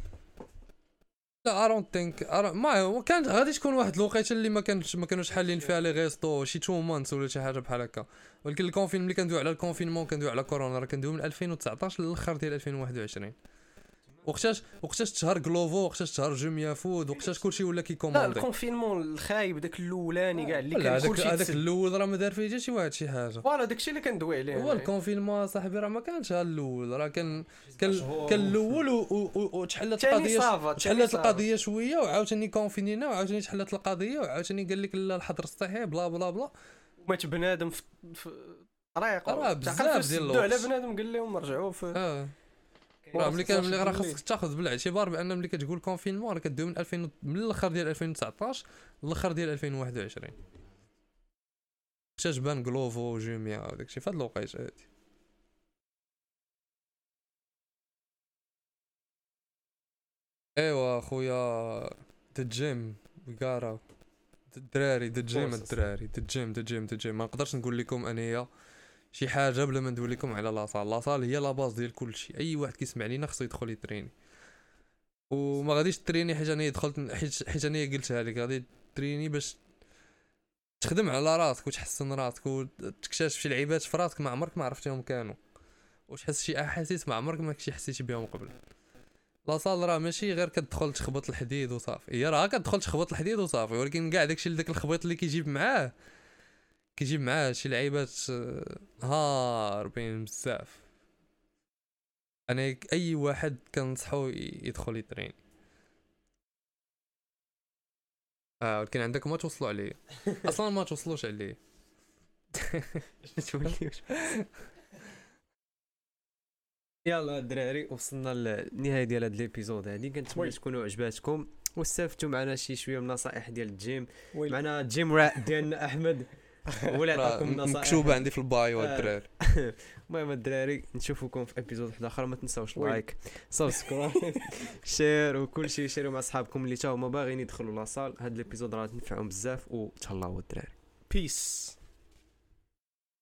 لا I don't think ما كانت غادي تكون واحد الوقيته اللي ما كانش ما كانوش حالين فيها لي resto شي two months ولا شي حاجة بحال هكا. ولكن ال confinement ملي كندويو على ال confinement كندويو على كورونا راه كندويو من 2019 للآخر ديال 2021 وقتاش وقتاش تشهر Glovo وقتاش تشهر Jumia Food وقتاش كلشي ولا لا كي commandé ال confinement الخايب داك الأولاني كاع اللي لا كان كلشي هذاك. الأول راه ما دار فيه حتى شي واحد شي حاجة voilà داكشي اللي كندوي عليه هو. ال confinement صاحبي راه ما كانش الأول راه كان كان. كان الأول وتحلت القضية تحلت. القضية شوية وعاوتاني كونفينينا وعاوتاني تحلت القضية وعاوتاني قال لك لا الحظر الصحي بلا بلا بلا مات بنادم في في طريق راه بزاف ديال الوقت على. بنادم قال لهم رجعوا في ورا راه ملي كان ملي راه 16 خاصك تاخذ بالاعتبار بأن ملي كتقول confinement راه كدوي من 2000 من الأخر ديال 2019 للأخر ديال 2021 وقتاش بان Glovo و Jumia وداك الشيء في هاد الوقيتة هادي. إيوا خويا the gym وكارا الدراري the gym. الدراري. the gym the gym the gym ما نقدرش نقول لكم انايا شي حاجة بلا ما ندوي لكم على la salle. la salle هي la base ديال كلشي أي واحد كيسمع لينا خصو يدخل يتريني. وما غاديش تريني حيت أنا دخلت حيت أنا قلتها لك. غادي تريني باش تخدم على راسك وتحسن راسك وتكتشف شي لعيبات في راسك ما عمرك ما عرفتيهم كانوا. وتحس شي أحاسيس ما عمرك ما كنتي حسيتي بهم قبل. لاصال راه ماشي غير كتدخل تخبط الحديد وصافي. هي راه كتدخل تخبط الحديد وصافي. ولكن كاع داكشي داك الخبيط اللي كيجيب معاه كيجيب معاه شي لعيبات آه، هاربين بزاف. أنا أي واحد كنصحو يدخل يترين. آه ولكن عندك ما توصلوا عليه. أصلا ما توصلوش عليه. يلا الدراري وصلنا للنهايه ديال هذا ال episode هادي. كنتمنى. تكونوا عجباتكم واستفدتوا معنا شي شوية من النصائح ديال الجيم. معنا gym rat ديالنا أحمد. هو اللي راه عطاكم النصائح. مكتوبة عندي في ال bio آه. الدراري المهم الدراري نشوفكم في episode واحد اخر ما تنساوش. like subscribe share وكل شيء شيروا مع صحابكم اللي تا هما باغيين يدخلوا la salle. هذا ال episode راه تنفعهم بزاف وتهلاو الدراري. بيس